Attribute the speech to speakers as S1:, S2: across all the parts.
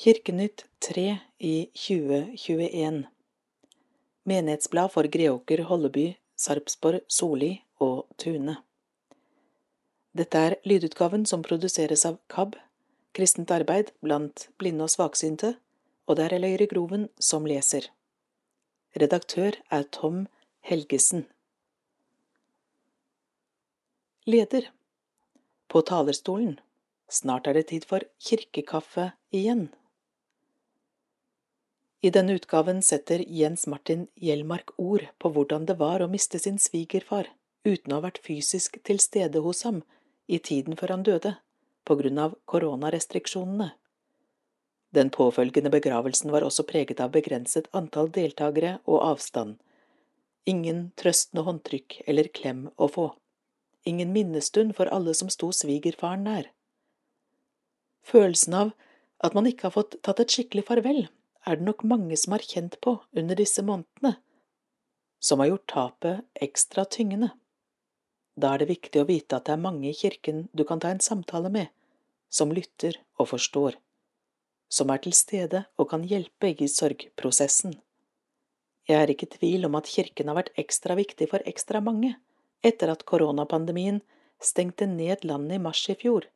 S1: Kirkenytt 3 i 2021 Menighetsblad for Greåker, Holleby, Sarpsborg, Soli og Tune Dette er lydutgaven som produseres av KAB, Kristent arbeid blant blinde og svaksynte, og det er Eløyre Groven som leser. Redaktør er Tom Helgesen. Leder På talerstolen Snart er det tid for kirkekaffe igjen. I denne utgaven setter Jens Martin Hjelmark ord på hvordan det var å miste sin svigerfar uten å ha vært fysisk til stede hos ham i tiden før han døde, på grunn av koronarestriksjonene. Den påfølgende begravelsen var også preget av begrenset antall deltakere og avstand. Ingen trøstende håndtrykk eller klem å få. Ingen minnestund for alle som sto svigerfaren nær. Følelsen av at man ikke har fått tatt et skikkelig farvel, er det nok mange som har kjent på under disse månedene, som har gjort tapet ekstra tyngende. Da er det viktig å vite at det er mange i kirken du kan ta en samtale med, som lytter og forstår, som er til stede og kan hjelpe i sorgprosessen. Jeg er ikke i tvil om at kirken har vært ekstra viktig for ekstra mange etter at koronapandemien stengte ned landet i mars i fjor.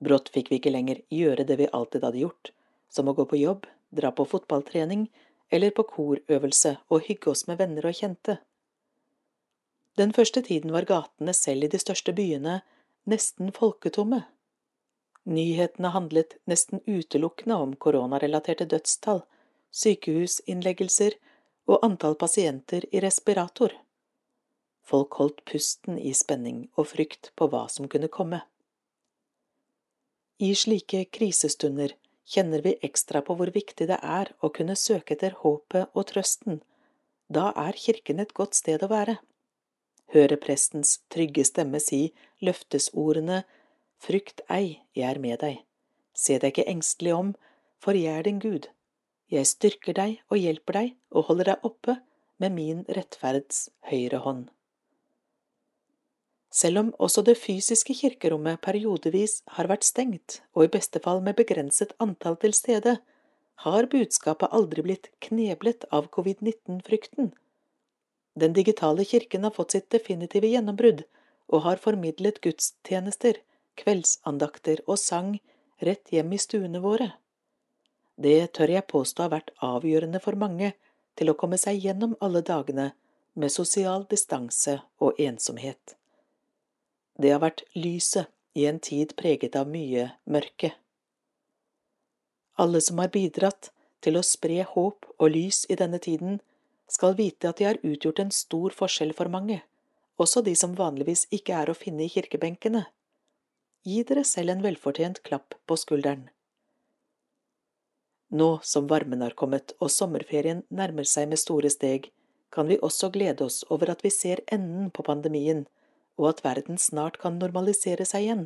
S1: Brått fikk vi ikke lenger gjøre det vi alltid hadde gjort, som å gå på jobb, dra på fotballtrening eller på korøvelse og hygge oss med venner og kjente. Den første tiden var gatene selv i de største byene nesten folketomme. Nyhetene handlet nesten utelukkende om koronarelaterte dødstall, sykehusinnleggelser og antall pasienter i respirator. Folk holdt pusten i spenning og frykt på hva som kunne komme. I slike krisestunder kjenner vi ekstra på hvor viktig det er å kunne søke etter håpet og trøsten. Da er kirken et godt sted å være. Høre prestens trygge stemme si løftesordene Frykt ei, jeg er med deg. Se deg ikke engstelig om, for jeg er din Gud. Jeg styrker deg og hjelper deg og holder deg oppe med min rettferds høyre hånd. Selv om også det fysiske kirkerommet periodevis har vært stengt, og i beste fall med begrenset antall til stede, har budskapet aldri blitt kneblet av covid-19-frykten. Den digitale kirken har fått sitt definitive gjennombrudd, og har formidlet gudstjenester, kveldsandakter og sang rett hjem i stuene våre. Det tør jeg påstå har vært avgjørende for mange til å komme seg gjennom alle dagene med sosial distanse og ensomhet. Det har vært lyset i en tid preget av mye mørke. Alle som har bidratt til å spre håp og lys i denne tiden, skal vite at de har utgjort en stor forskjell for mange, også de som vanligvis ikke er å finne i kirkebenkene. Gi dere selv en velfortjent klapp på skulderen. Nå som varmen har kommet og sommerferien nærmer seg med store steg, kan vi også glede oss over at vi ser enden på pandemien og at verden snart kan normalisere seg igjen,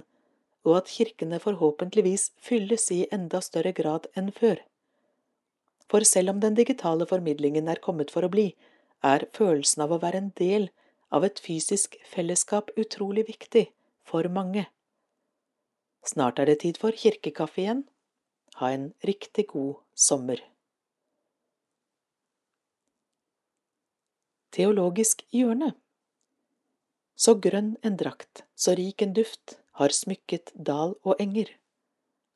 S1: og at kirkene forhåpentligvis fylles i enda større grad enn før. For selv om den digitale formidlingen er kommet for å bli, er følelsen av å være en del av et fysisk fellesskap utrolig viktig for mange. Snart er det tid for kirkekaffe igjen. Ha en riktig god sommer. Teologisk hjørne så grønn en drakt, så rik en duft, har smykket dal og enger.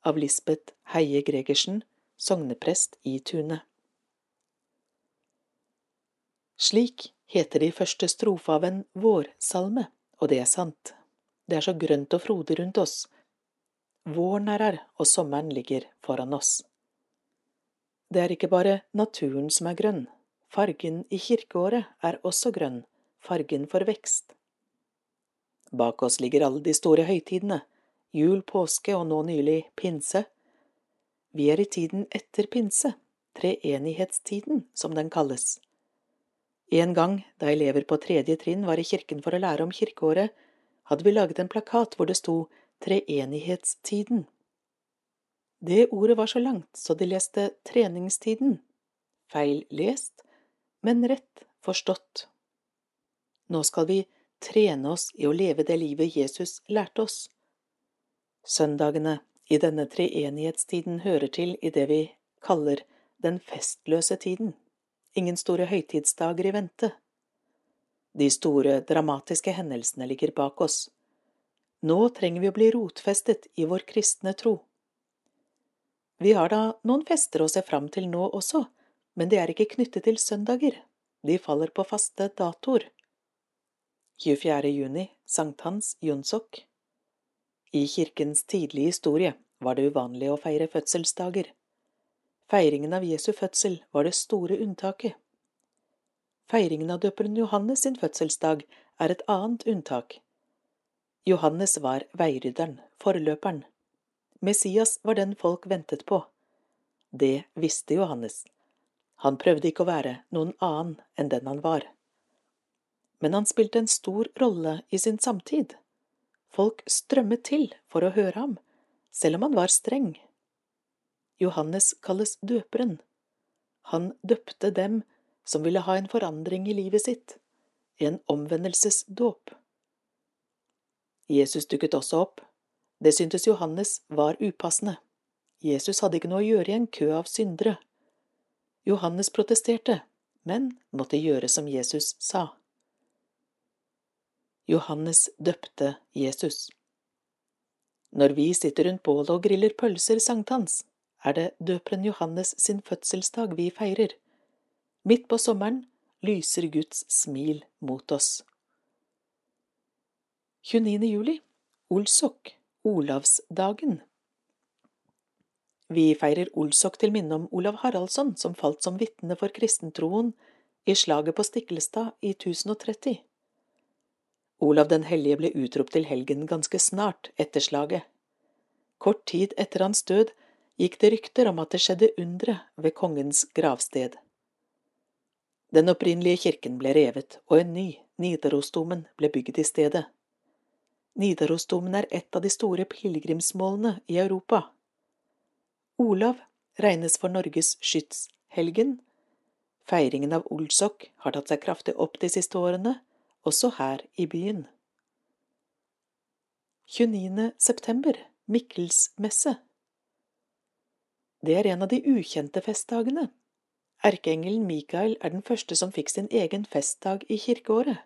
S1: Av Lisbeth Heie Gregersen, sogneprest i Tune. Slik heter de første strofe av en vårsalme, og det er sant. Det er så grønt og frodig rundt oss. Våren er her, og sommeren ligger foran oss. Det er ikke bare naturen som er grønn, fargen i kirkeåret er også grønn, fargen for vekst. Bak oss ligger alle de store høytidene, jul, påske og nå nylig pinse. Vi er i tiden etter pinse, treenighetstiden, som den kalles. En gang da elever på tredje trinn var i kirken for å lære om kirkeåret, hadde vi laget en plakat hvor det sto treenighetstiden. Det ordet var så langt så de leste treningstiden. Feil lest, men rett forstått. Nå skal vi trene oss i å leve det livet Jesus lærte oss. Søndagene i denne treenighetstiden hører til i det vi kaller den festløse tiden. Ingen store høytidsdager i vente. De store, dramatiske hendelsene ligger bak oss. Nå trenger vi å bli rotfestet i vår kristne tro. Vi har da noen fester å se fram til nå også, men de er ikke knyttet til søndager, de faller på faste datoer. 24. juni, sankthans, Jonsok I kirkens tidlige historie var det uvanlig å feire fødselsdager. Feiringen av Jesu fødsel var det store unntaket. Feiringen av døperen Johannes sin fødselsdag er et annet unntak. Johannes var veirydderen, forløperen. Messias var den folk ventet på. Det visste Johannes. Han prøvde ikke å være noen annen enn den han var. Men han spilte en stor rolle i sin samtid. Folk strømmet til for å høre ham, selv om han var streng. Johannes kalles døperen. Han døpte dem som ville ha en forandring i livet sitt, en omvendelsesdåp. Jesus dukket også opp. Det syntes Johannes var upassende. Jesus hadde ikke noe å gjøre i en kø av syndere. Johannes protesterte, men måtte gjøre som Jesus sa. Johannes døpte Jesus. Når vi sitter rundt bålet og griller pølser sankthans, er det døperen Johannes sin fødselsdag vi feirer. Midt på sommeren lyser Guds smil mot oss. 29. juli Olsok, Olavsdagen Vi feirer Olsok til minne om Olav Haraldsson, som falt som vitne for kristentroen i slaget på Stiklestad i 1030. Olav den hellige ble utropt til helgen ganske snart etter slaget. Kort tid etter hans død gikk det rykter om at det skjedde undre ved kongens gravsted. Den opprinnelige kirken ble revet, og en ny, Nidarosdomen, ble bygd i stedet. Nidarosdomen er et av de store pilegrimsmålene i Europa. Olav regnes for Norges skytshelgen. Feiringen av Olsok har tatt seg kraftig opp de siste årene, også her i byen. 29. september, Mikkelsmesse. Det er en av de ukjente festdagene. Erkeengelen Mikael er den første som fikk sin egen festdag i kirkeåret.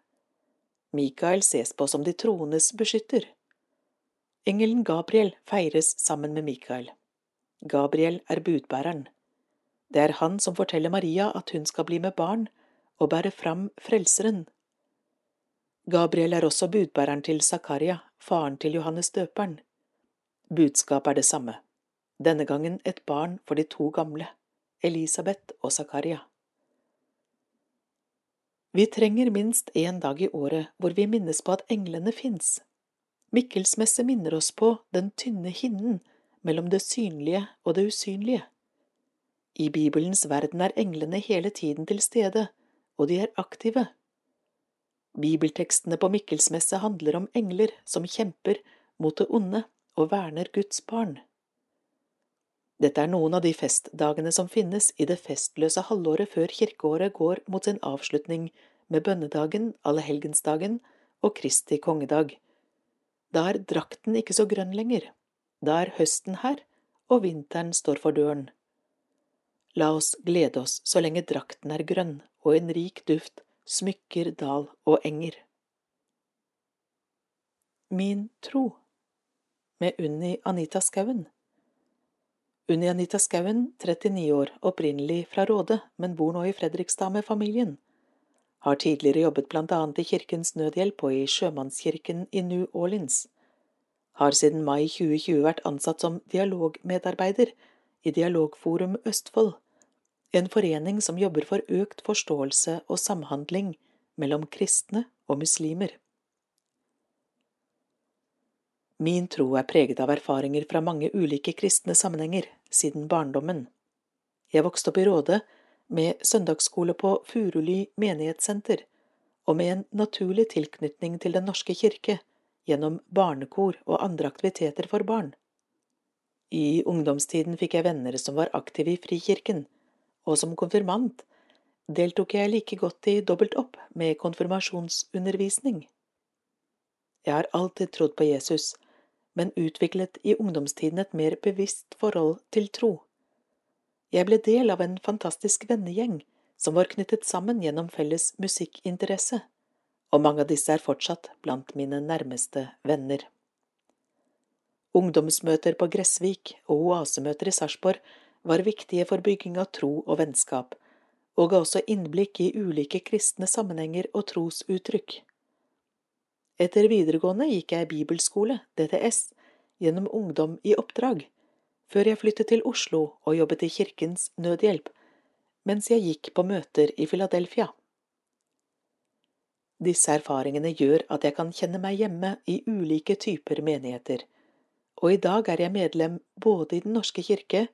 S1: Mikael ses på som de troendes beskytter. Engelen Gabriel feires sammen med Mikael. Gabriel er budbæreren. Det er han som forteller Maria at hun skal bli med barn og bære fram Frelseren. Gabriel er også budbæreren til Zakaria, faren til Johannes døperen. Budskapet er det samme denne gangen et barn for de to gamle, Elisabeth og Zakaria. Vi trenger minst én dag i året hvor vi minnes på at englene fins. Mikkelsmesse minner oss på den tynne hinnen mellom det synlige og det usynlige. I Bibelens verden er englene hele tiden til stede, og de er aktive. Bibeltekstene på Mikkelsmesse handler om engler som kjemper mot det onde og verner Guds barn. Dette er noen av de festdagene som finnes i det festløse halvåret før kirkeåret går mot sin avslutning med bønnedagen, allehelgensdagen og Kristi kongedag. Da er drakten ikke så grønn lenger. Da er høsten her, og vinteren står for døren. La oss glede oss så lenge drakten er grønn og en rik duft smykker dal og enger. Min tro med Unni Anita Skauen Unni Anita Skauen, 39 år, opprinnelig fra Råde, men bor nå i Fredrikstad med familien. Har tidligere jobbet blant annet i Kirkens Nødhjelp og i Sjømannskirken i New Orleans. Har siden mai 2020 vært ansatt som dialogmedarbeider i Dialogforum Østfold, en forening som jobber for økt forståelse og samhandling mellom kristne og muslimer. Min tro er preget av erfaringer fra mange ulike kristne sammenhenger siden barndommen. Jeg vokste opp i Råde med søndagsskole på Furuly menighetssenter og med en naturlig tilknytning til Den norske kirke gjennom barnekor og andre aktiviteter for barn. I ungdomstiden fikk jeg venner som var aktive i Frikirken, og som konfirmant deltok jeg like godt i dobbelt opp med konfirmasjonsundervisning. Jeg har alltid trodd på Jesus, men utviklet i ungdomstiden et mer bevisst forhold til tro. Jeg ble del av en fantastisk vennegjeng som var knyttet sammen gjennom felles musikkinteresse, og mange av disse er fortsatt blant mine nærmeste venner. Ungdomsmøter på Gressvik og oasemøter i Sarpsborg var viktige for bygging av tro og vennskap, og ga også innblikk i ulike kristne sammenhenger og trosuttrykk. Etter videregående gikk jeg bibelskole, DTS, gjennom Ungdom i oppdrag, før jeg flyttet til Oslo og jobbet i Kirkens Nødhjelp, mens jeg gikk på møter i Philadelphia. Disse erfaringene gjør at jeg kan kjenne meg hjemme i ulike typer menigheter, og i dag er jeg medlem både i Den norske kirke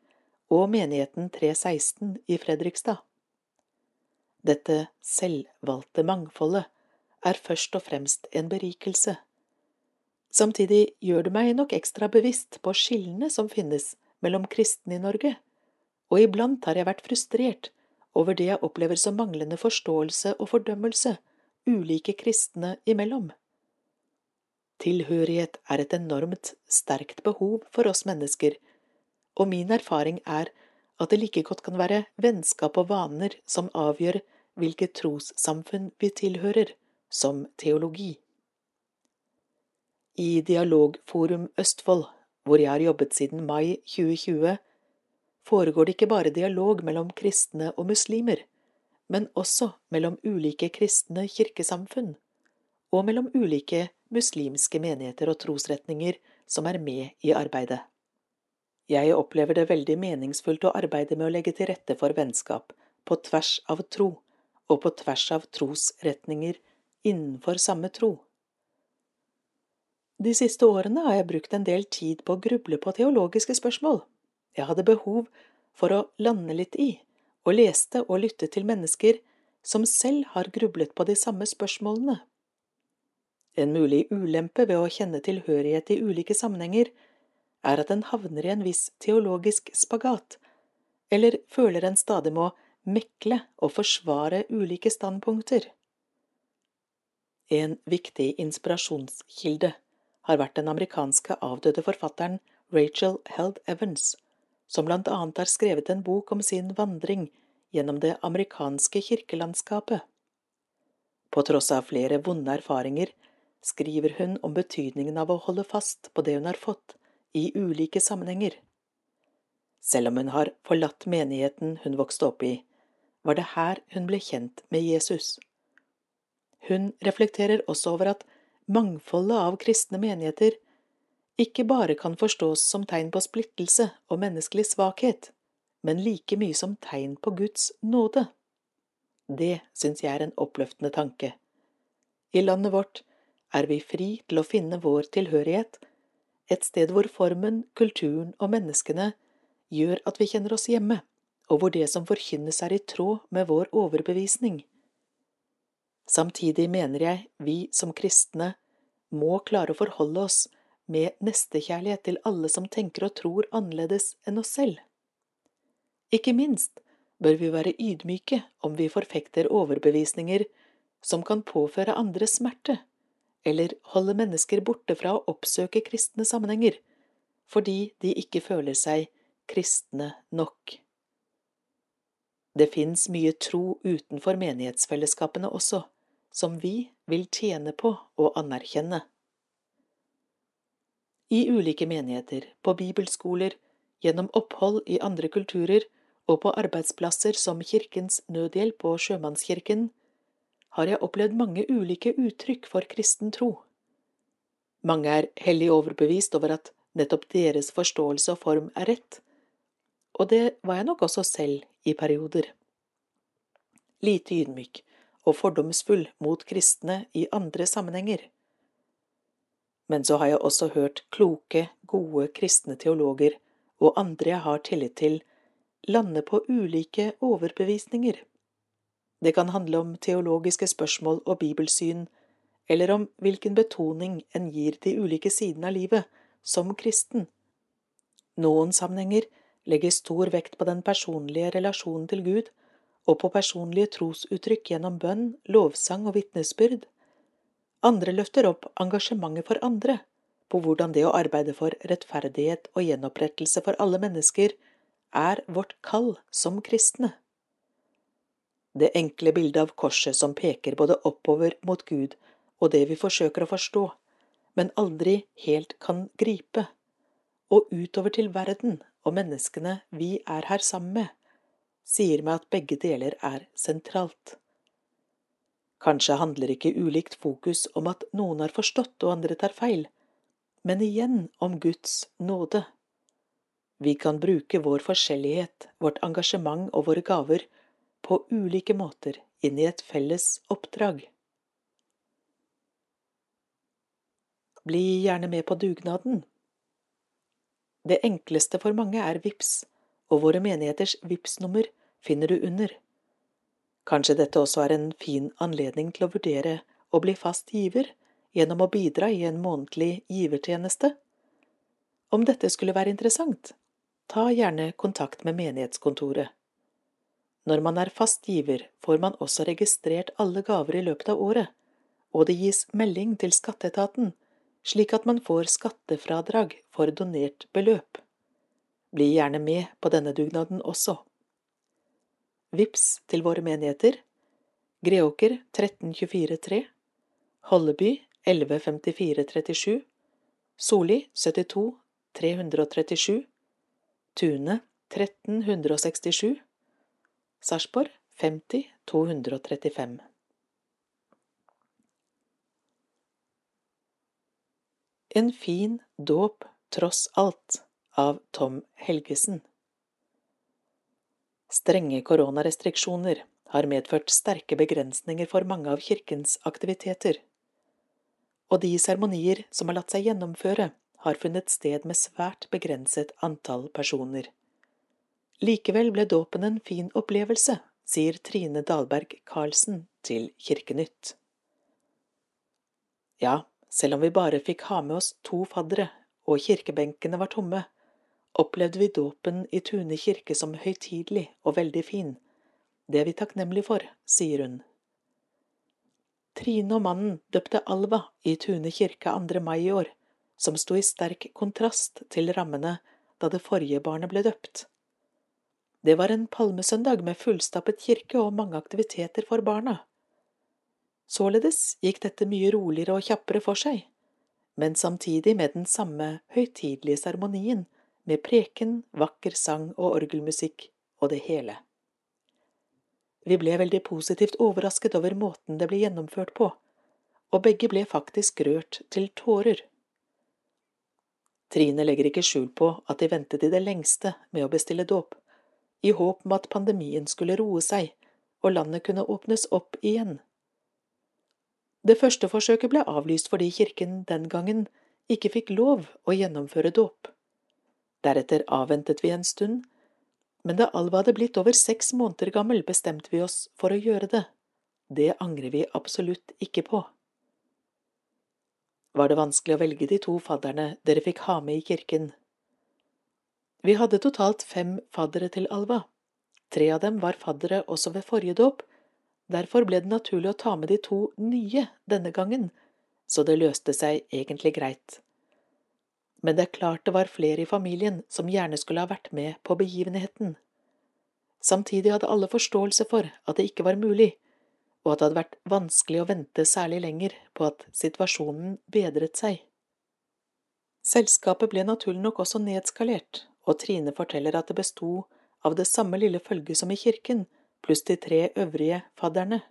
S1: og menigheten 316 i Fredrikstad. Dette selvvalgte mangfoldet er først og fremst en berikelse. Samtidig gjør det meg nok ekstra bevisst på skillene som finnes mellom kristne i Norge, og iblant har jeg vært frustrert over det jeg opplever som manglende forståelse og fordømmelse ulike kristne imellom. Tilhørighet er et enormt sterkt behov for oss mennesker, og min erfaring er at det like godt kan være vennskap og vaner som avgjør hvilket trossamfunn vi tilhører som teologi. I Dialogforum Østfold, hvor jeg har jobbet siden mai 2020, foregår det ikke bare dialog mellom kristne og muslimer, men også mellom ulike kristne kirkesamfunn, og mellom ulike muslimske menigheter og trosretninger som er med i arbeidet. Jeg opplever det veldig meningsfullt å arbeide med å legge til rette for vennskap, på tvers av tro, og på tvers av trosretninger innenfor samme tro. De siste årene har jeg brukt en del tid på å gruble på teologiske spørsmål. Jeg hadde behov for å lande litt i, og leste og lyttet til mennesker som selv har grublet på de samme spørsmålene. En mulig ulempe ved å kjenne tilhørighet i ulike sammenhenger er at en havner i en viss teologisk spagat, eller føler en stadig må mekle og forsvare ulike standpunkter. En viktig inspirasjonskilde har vært den amerikanske avdøde forfatteren Rachel Held Evans, som blant annet har skrevet en bok om sin vandring gjennom det amerikanske kirkelandskapet. På tross av flere vonde erfaringer skriver hun om betydningen av å holde fast på det hun har fått, i ulike sammenhenger. Selv om hun har forlatt menigheten hun vokste opp i, var det her hun ble kjent med Jesus. Hun reflekterer også over at mangfoldet av kristne menigheter ikke bare kan forstås som tegn på splittelse og menneskelig svakhet, men like mye som tegn på Guds nåde. Det syns jeg er en oppløftende tanke. I landet vårt er vi fri til å finne vår tilhørighet, et sted hvor formen, kulturen og menneskene gjør at vi kjenner oss hjemme, og hvor det som forkynnes er i tråd med vår overbevisning. Samtidig mener jeg vi som kristne må klare å forholde oss med nestekjærlighet til alle som tenker og tror annerledes enn oss selv. Ikke minst bør vi være ydmyke om vi forfekter overbevisninger som kan påføre andre smerte, eller holde mennesker borte fra å oppsøke kristne sammenhenger, fordi de ikke føler seg kristne nok. Det fins mye tro utenfor menighetsfellesskapene også som vi vil tjene på å anerkjenne. I ulike menigheter, på bibelskoler, gjennom opphold i andre kulturer og på arbeidsplasser som Kirkens Nødhjelp og Sjømannskirken har jeg opplevd mange ulike uttrykk for kristen tro. Mange er hellig overbevist over at nettopp deres forståelse og form er rett, og det var jeg nok også selv i perioder. Lite ydmyk, og fordomsfull mot kristne i andre sammenhenger. Men så har jeg også hørt kloke, gode kristne teologer og andre jeg har tillit til, lande på ulike overbevisninger. Det kan handle om teologiske spørsmål og bibelsyn, eller om hvilken betoning en gir de ulike sidene av livet som kristen. Noen sammenhenger legger stor vekt på den personlige relasjonen til Gud, og på personlige trosuttrykk gjennom bønn, lovsang og vitnesbyrd. Andre løfter opp engasjementet for andre, på hvordan det å arbeide for rettferdighet og gjenopprettelse for alle mennesker er vårt kall som kristne. Det enkle bildet av korset som peker både oppover mot Gud og det vi forsøker å forstå, men aldri helt kan gripe, og utover til verden og menneskene vi er her sammen med, sier meg at begge deler er sentralt. Kanskje handler ikke ulikt fokus om at noen har forstått og andre tar feil, men igjen om Guds nåde. Vi kan bruke vår forskjellighet, vårt engasjement og våre gaver på ulike måter inn i et felles oppdrag. Bli gjerne med på dugnaden. Det enkleste for mange er VIPS, og våre menigheters VIPS-nummer finner du under. Kanskje dette også er en fin anledning til å vurdere å bli fast giver gjennom å bidra i en månedlig givertjeneste? Om dette skulle være interessant, ta gjerne kontakt med menighetskontoret. Når man er fast giver, får man også registrert alle gaver i løpet av året, og det gis melding til skatteetaten, slik at man får skattefradrag for donert beløp. Bli gjerne med på denne dugnaden også. Vips til våre menigheter. Greåker 1324 Holleby 115437 Soli 72 337 Tune 1367 Sarpsborg 50 235 En fin dåp tross alt av Tom Helgesen. Strenge koronarestriksjoner har medført sterke begrensninger for mange av kirkens aktiviteter, og de seremonier som har latt seg gjennomføre, har funnet sted med svært begrenset antall personer. Likevel ble dåpen en fin opplevelse, sier Trine Dahlberg Karlsen til Kirkenytt. Ja, selv om vi bare fikk ha med oss to faddere og kirkebenkene var tomme, opplevde vi dåpen i Tune kirke som høytidelig og veldig fin. Det er vi takknemlige for, sier hun. Trine og mannen døpte Alva i Tune kirke 2. mai i år, som sto i sterk kontrast til rammene da det forrige barnet ble døpt. Det var en palmesøndag med fullstappet kirke og mange aktiviteter for barna. Således gikk dette mye roligere og kjappere for seg, men samtidig med den samme høytidelige seremonien med preken, vakker sang og orgelmusikk og det hele. Vi ble veldig positivt overrasket over måten det ble gjennomført på, og begge ble faktisk rørt til tårer. Trine legger ikke skjul på at de ventet i det lengste med å bestille dåp, i håp om at pandemien skulle roe seg og landet kunne åpnes opp igjen. Det første forsøket ble avlyst fordi kirken den gangen ikke fikk lov å gjennomføre dåp. Deretter avventet vi en stund, men da Alva hadde blitt over seks måneder gammel, bestemte vi oss for å gjøre det. Det angrer vi absolutt ikke på. Var det vanskelig å velge de to fadderne dere fikk ha med i kirken? Vi hadde totalt fem faddere til Alva. Tre av dem var faddere også ved forrige dåp, derfor ble det naturlig å ta med de to nye denne gangen, så det løste seg egentlig greit men det er klart det var flere i familien som gjerne skulle ha vært med på begivenheten. Samtidig hadde alle forståelse for at det ikke var mulig, og at det hadde vært vanskelig å vente særlig lenger på at situasjonen bedret seg. Selskapet ble naturlig nok også nedskalert, og Trine forteller at det besto av det samme lille følget som i kirken, pluss de tre øvrige fadderne.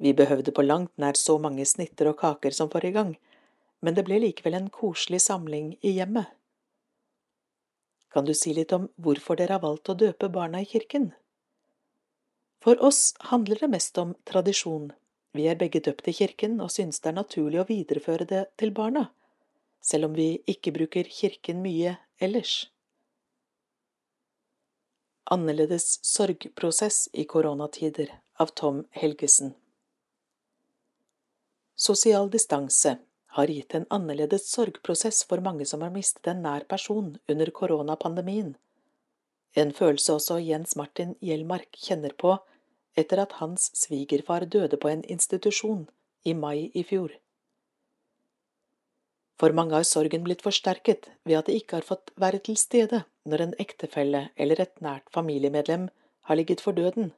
S1: Vi behøvde på langt nær så mange snitter og kaker som forrige gang, men det ble likevel en koselig samling i hjemmet. Kan du si litt om hvorfor dere har valgt å døpe barna i kirken? For oss handler det mest om tradisjon. Vi er begge døpt i kirken og synes det er naturlig å videreføre det til barna, selv om vi ikke bruker kirken mye ellers. Annerledes sorgprosess i koronatider av Tom Helgesen Sosial distanse har gitt en annerledes sorgprosess for mange som har mistet en nær person under koronapandemien. En følelse også Jens Martin Hjelmark kjenner på etter at hans svigerfar døde på en institusjon i mai i fjor. For mange har sorgen blitt forsterket ved at de ikke har fått være til stede når en ektefelle eller et nært familiemedlem har ligget for døden.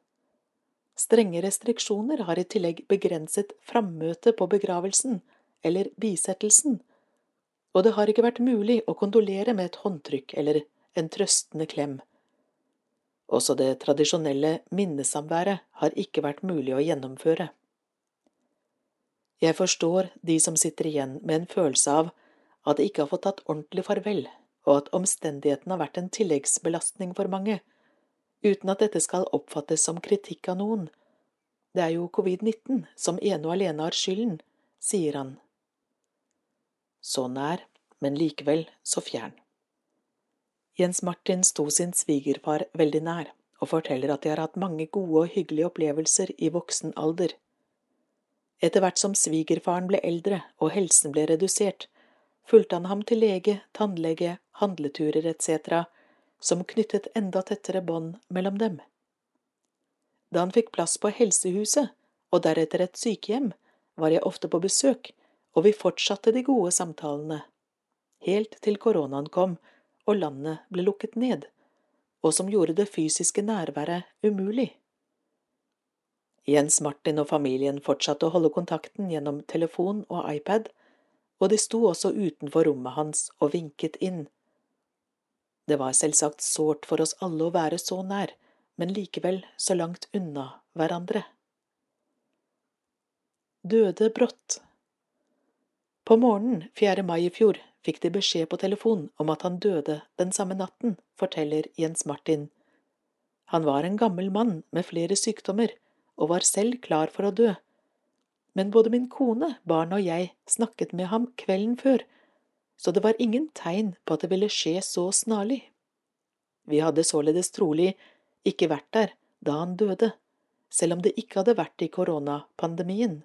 S1: Strenge restriksjoner har i tillegg begrenset frammøtet på begravelsen eller bisettelsen, og det har ikke vært mulig å kondolere med et håndtrykk eller en trøstende klem. Også det tradisjonelle minnesamværet har ikke vært mulig å gjennomføre. Jeg forstår de som sitter igjen med en følelse av at de ikke har fått tatt ordentlig farvel, og at omstendighetene har vært en tilleggsbelastning for mange, uten at dette skal oppfattes som kritikk av noen. Det er jo covid-19 som ene og alene har skylden, sier han. Så nær, men likevel så fjern. Jens Martin sto sin svigerfar veldig nær, og forteller at de har hatt mange gode og hyggelige opplevelser i voksen alder. Etter hvert som svigerfaren ble eldre og helsen ble redusert, fulgte han ham til lege, tannlege, handleturer etc., som knyttet enda tettere bånd mellom dem. Da han fikk plass på helsehuset og deretter et sykehjem, var jeg ofte på besøk, og vi fortsatte de gode samtalene, helt til koronaen kom og landet ble lukket ned, og som gjorde det fysiske nærværet umulig. Jens Martin og familien fortsatte å holde kontakten gjennom telefon og iPad, og de sto også utenfor rommet hans og vinket inn. Det var selvsagt sårt for oss alle å være så nær, men likevel så langt unna hverandre. Døde brått På morgenen 4. mai i fjor fikk de beskjed på telefon om at han døde den samme natten, forteller Jens Martin. Han var en gammel mann med flere sykdommer, og var selv klar for å dø. Men både min kone, barna og jeg snakket med ham kvelden før, så det var ingen tegn på at det ville skje så snarlig. Vi hadde således trolig ikke vært der da han døde, selv om det ikke hadde vært i koronapandemien.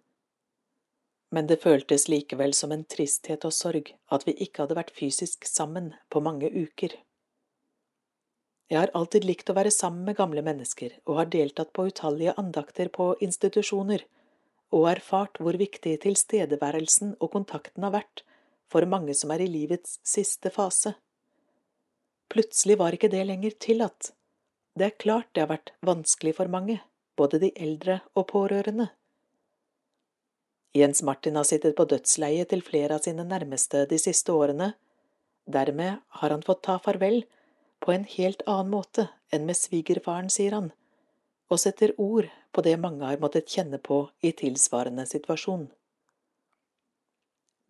S1: Men det føltes likevel som en tristhet og sorg at vi ikke hadde vært fysisk sammen på mange uker. Jeg har alltid likt å være sammen med gamle mennesker og har deltatt på utallige andakter på institusjoner, og erfart hvor viktig tilstedeværelsen og kontakten har vært for mange som er i livets siste fase. Plutselig var ikke det lenger tillatt. Det er klart det har vært vanskelig for mange, både de eldre og pårørende. Jens Martin har sittet på dødsleiet til flere av sine nærmeste de siste årene. Dermed har han fått ta farvel på en helt annen måte enn med svigerfaren, sier han, og setter ord på det mange har måttet kjenne på i tilsvarende situasjon.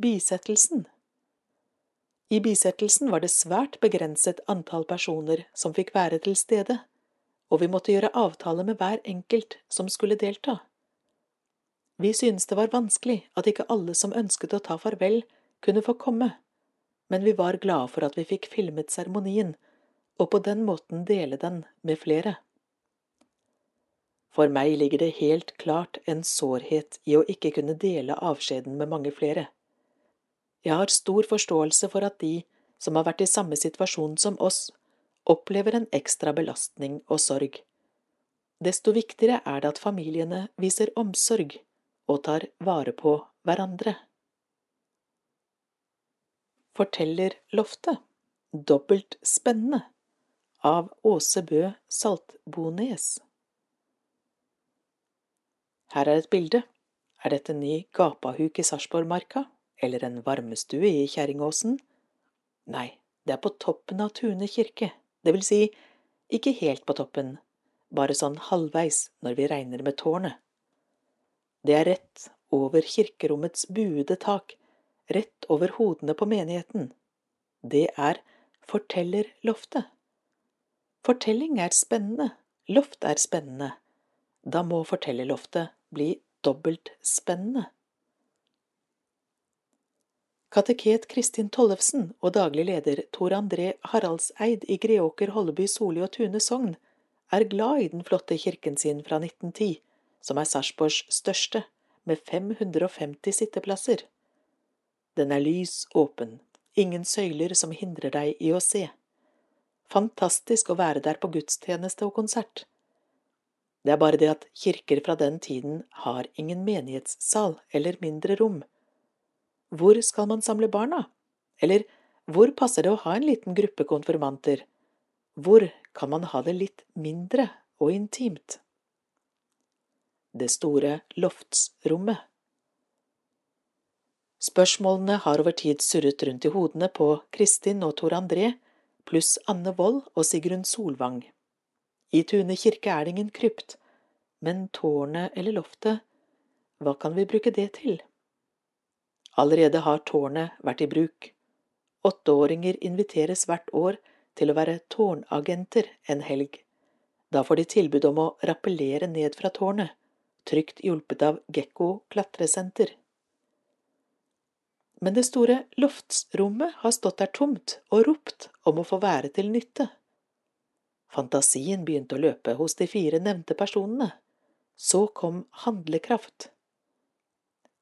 S1: Bisettelsen I bisettelsen var det svært begrenset antall personer som fikk være til stede, og vi måtte gjøre avtale med hver enkelt som skulle delta. Vi syntes det var vanskelig at ikke alle som ønsket å ta farvel, kunne få komme, men vi var glade for at vi fikk filmet seremonien og på den måten dele den med flere. For meg ligger det helt klart en sårhet i å ikke kunne dele avskjeden med mange flere. Jeg har stor forståelse for at de som har vært i samme situasjon som oss, opplever en ekstra belastning og sorg. Desto viktigere er det at familiene viser omsorg og tar vare på hverandre. Forteller Loftet. Dobbelt spennende av Åse Bø Saltbones. Her er et bilde. Er dette en ny gapahuk i Sarpsborgmarka, eller en varmestue i Kjerringåsen? Nei, det er på toppen av Tune kirke, det vil si, ikke helt på toppen, bare sånn halvveis når vi regner med tårnet. Det er rett over kirkerommets buede tak, rett over hodene på menigheten. Det er fortellerloftet. Fortelling er spennende, loft er spennende. Da må fortellerloftet bli dobbelt spennende. Kateket Kristin Tollefsen og daglig leder Tor André Haraldseid i Greåker, Holleby, Soli og Tune sogn er glad i den flotte kirken sin fra 1910, som er Sarpsborgs største, med 550 sitteplasser. Den er lys åpen, ingen søyler som hindrer deg i å se. Fantastisk å være der på gudstjeneste og konsert. Det er bare det at kirker fra den tiden har ingen menighetssal eller mindre rom. Hvor skal man samle barna Eller hvor passer det å ha en liten gruppe konfirmanter? Hvor kan man ha det litt mindre og intimt? Det store loftsrommet. Spørsmålene har over tid surret rundt i hodene på Kristin og Tor André, pluss Anne Wold og Sigrun Solvang. I Tune kirke er det ingen krypt, men tårnet eller loftet, hva kan vi bruke det til? Allerede har tårnet vært i bruk. Åtteåringer inviteres hvert år til å være tårnagenter en helg. Da får de tilbud om å rappellere ned fra tårnet, trygt hjulpet av Gekko klatresenter. Men det store loftsrommet har stått der tomt og ropt om å få være til nytte. Fantasien begynte å løpe hos de fire nevnte personene. Så kom handlekraft.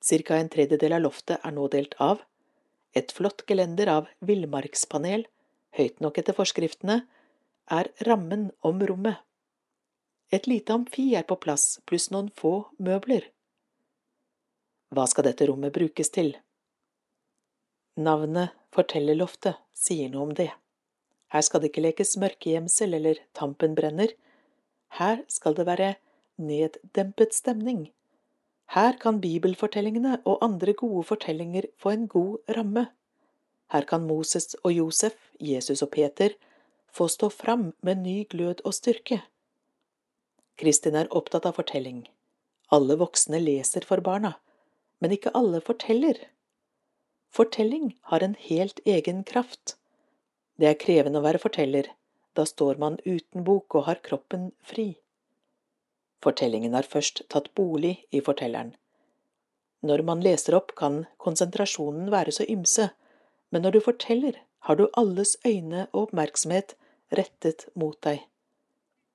S1: Cirka en tredjedel av loftet er nå delt av. Et flott gelender av villmarkspanel, høyt nok etter forskriftene, er rammen om rommet. Et lite amfi er på plass, pluss noen få møbler. Hva skal dette rommet brukes til? Navnet Fortellerloftet sier noe om det. Her skal det ikke lekes mørkegjemsel eller Tampen brenner. Her skal det være neddempet stemning, her kan bibelfortellingene og andre gode fortellinger få en god ramme. Her kan Moses og Josef, Jesus og Peter få stå fram med ny glød og styrke. Kristin er opptatt av fortelling. Alle voksne leser for barna, men ikke alle forteller. Fortelling har en helt egen kraft. Det er krevende å være forteller, da står man uten bok og har kroppen fri. Fortellingen har først tatt bolig i fortelleren. Når man leser opp, kan konsentrasjonen være så ymse, men når du forteller, har du alles øyne og oppmerksomhet rettet mot deg.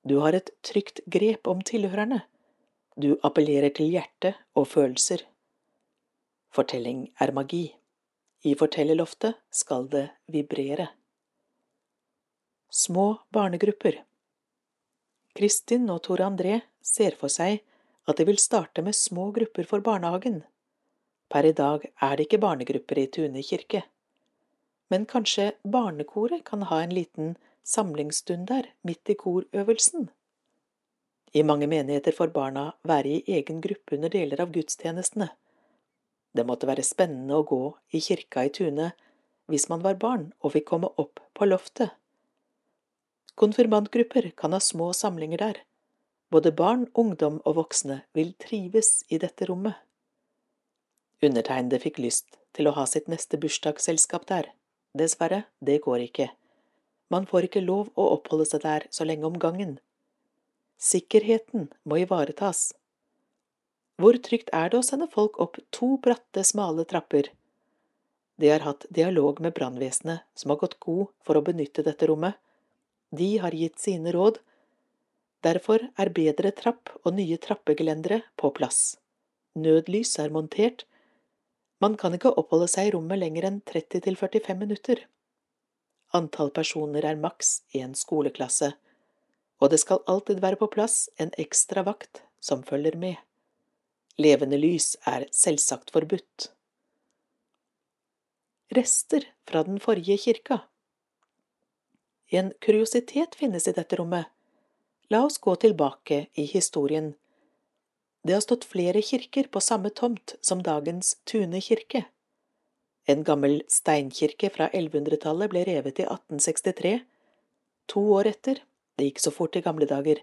S1: Du har et trygt grep om tilhørerne. Du appellerer til hjerte og følelser. Fortelling er magi. I fortellerloftet skal det vibrere. Små barnegrupper Kristin og Tore André ser for seg at de vil starte med små grupper for barnehagen. Per i dag er det ikke barnegrupper i Tune kirke. Men kanskje barnekoret kan ha en liten samlingsstund der, midt i korøvelsen? I mange menigheter får barna være i egen gruppe under deler av gudstjenestene. Det måtte være spennende å gå i kirka i Tune hvis man var barn og fikk komme opp på loftet. Konfirmantgrupper kan ha små samlinger der. Både barn, ungdom og voksne vil trives i dette rommet. Undertegnede fikk lyst til å ha sitt neste bursdagsselskap der. Dessverre, det går ikke. Man får ikke lov å oppholde seg der så lenge om gangen. Sikkerheten må ivaretas. Hvor trygt er det å sende folk opp to bratte, smale trapper? De har hatt dialog med brannvesenet, som har gått god for å benytte dette rommet, de har gitt sine råd. Derfor er bedre trapp og nye trappegelendere på plass. Nødlys er montert. Man kan ikke oppholde seg i rommet lenger enn 30 til 45 minutter. Antall personer er maks én skoleklasse, og det skal alltid være på plass en ekstra vakt som følger med. Levende lys er selvsagt forbudt. Rester fra den forrige kirka en kuriositet finnes i dette rommet. La oss gå tilbake i historien. Det har stått flere kirker på samme tomt som dagens Tune kirke. En gammel steinkirke fra 1100-tallet ble revet i 1863. To år etter, det gikk så fort i gamle dager,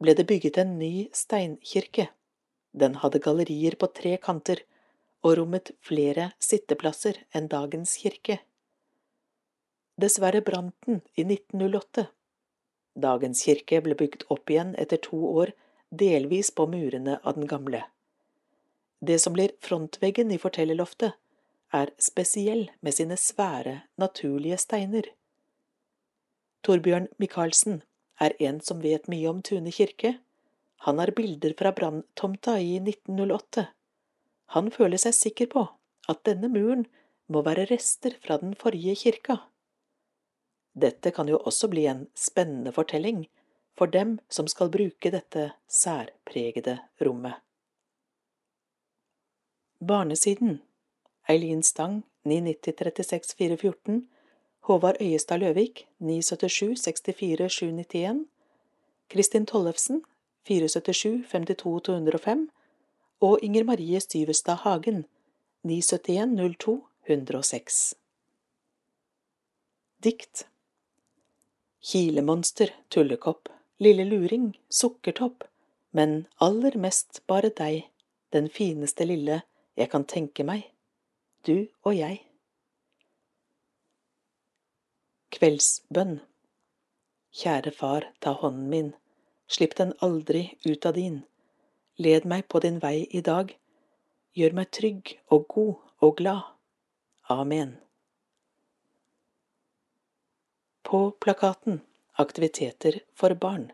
S1: ble det bygget en ny steinkirke. Den hadde gallerier på tre kanter og rommet flere sitteplasser enn dagens kirke. Dessverre brant den i 1908. Dagens kirke ble bygd opp igjen etter to år, delvis på murene av den gamle. Det som blir frontveggen i fortellerloftet, er spesiell med sine svære, naturlige steiner. Torbjørn Michaelsen er en som vet mye om Tune kirke. Han har bilder fra branntomta i 1908. Han føler seg sikker på at denne muren må være rester fra den forrige kirka. Dette kan jo også bli en spennende fortelling for dem som skal bruke dette særpregede rommet. Barnesiden Eileen Stang, 990 36 414, Håvard Øyestad Løvik 977 64 791, Kristin Tollefsen 477 52 205 og Inger Marie Styvestad Hagen 971 02 106. Dikt Kilemonster, tullekopp, lille luring, sukkertopp, men aller mest bare deg, den fineste lille jeg kan tenke meg, du og jeg. Kveldsbønn Kjære far, ta hånden min, slipp den aldri ut av din, led meg på din vei i dag, gjør meg trygg og god og glad. Amen. På plakaten Aktiviteter for barn.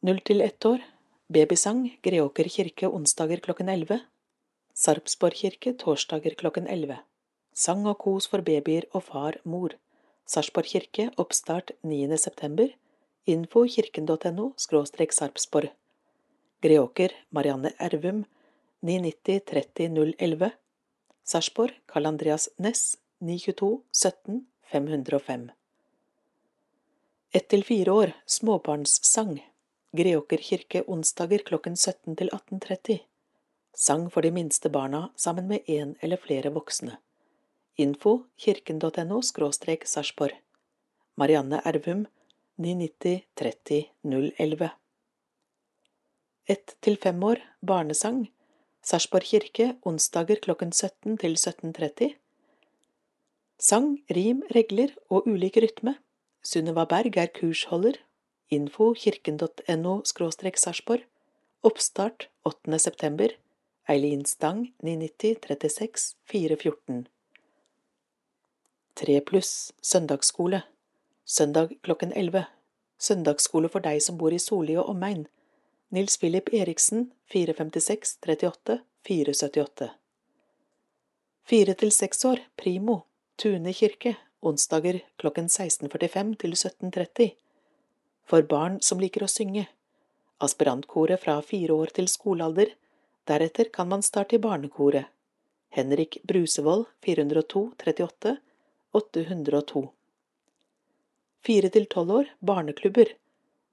S1: Null til ett år. Babysang Greåker kirke onsdager klokken elleve. Sarpsborg kirke torsdager klokken elleve. Sang og kos for babyer og far, mor. Sarpsborg kirke oppstart 9. september Info kirken.no skråstrek Sarpsborg. Greåker Marianne Ervum 990 30 011 Sarpsborg Karl Andreas Næss 922 17 505 Ett til fire år småbarnssang. Greåker kirke onsdager klokken 17 til 18.30 Sang for de minste barna sammen med én eller flere voksne. Info kirken.no Sarpsborg. Marianne Ervum 990 30 011 Ett til fem år barnesang Sarpsborg kirke onsdager klokken 17 til 17.30 Sang, rim, regler og ulik rytme. Sunniva Berg er kursholder. Info kirken.no Sarpsborg. Oppstart 8. september. Eileen Stang 990 36 414. 3 pluss søndagsskole. Søndag klokken 11. Søndagsskole for deg som bor i Soli og omegn. Nils Philip Eriksen 456 38 478. Fire til seks år, primo. Tune kirke, onsdager klokken 16.45 til 17.30. For barn som liker å synge. Aspirantkoret fra fire år til skolealder. Deretter kan man starte i barnekoret. Henrik Brusevold 402 38 802. Fire til tolv år barneklubber.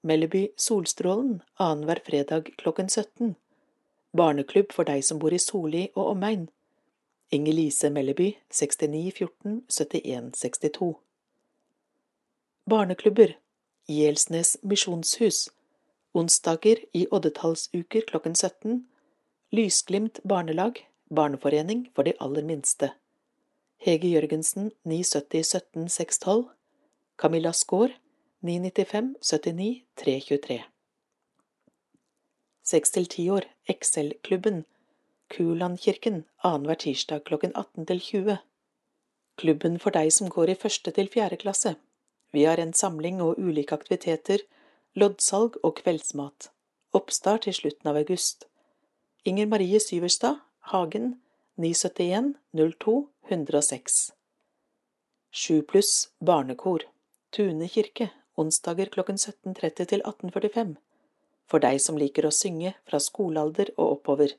S1: Melleby Solstrålen annenhver fredag klokken 17. Barneklubb for deg som bor i Soli og omegn. Inger-Lise Melleby 69 14 71 62 Barneklubber Gjelsnes misjonshus Onsdager i oddetallsuker klokken 17 Lysglimt barnelag Barneforening for de aller minste Hege Jørgensen 970 17 612 Camilla Skaar 995 79 323 Seks til ti år Excel-klubben Kulandkirken annenhver tirsdag klokken 18 til 20. Klubben for deg som går i første til fjerde klasse. Vi har en samling og ulike aktiviteter, loddsalg og kveldsmat. Oppstart i slutten av august. Inger Marie Syverstad, Hagen, 971 02 106. Sju pluss barnekor. Tune kirke, onsdager klokken 17.30 til 18.45. For deg som liker å synge fra skolealder og oppover.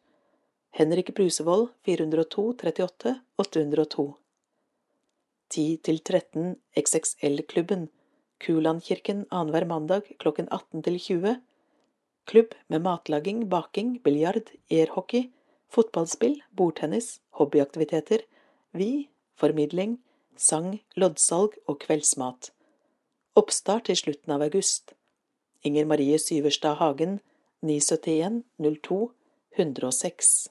S1: Henrik Brusevold 402 38 802 10–13 XXL-klubben Kulandkirken annenhver mandag klokken 18 til 20 Klubb med matlaging, baking, biljard, airhockey, fotballspill, bordtennis, hobbyaktiviteter, vi, formidling, sang, loddsalg og kveldsmat. Oppstart i slutten av august. Inger Marie Syverstad Hagen 971 02 106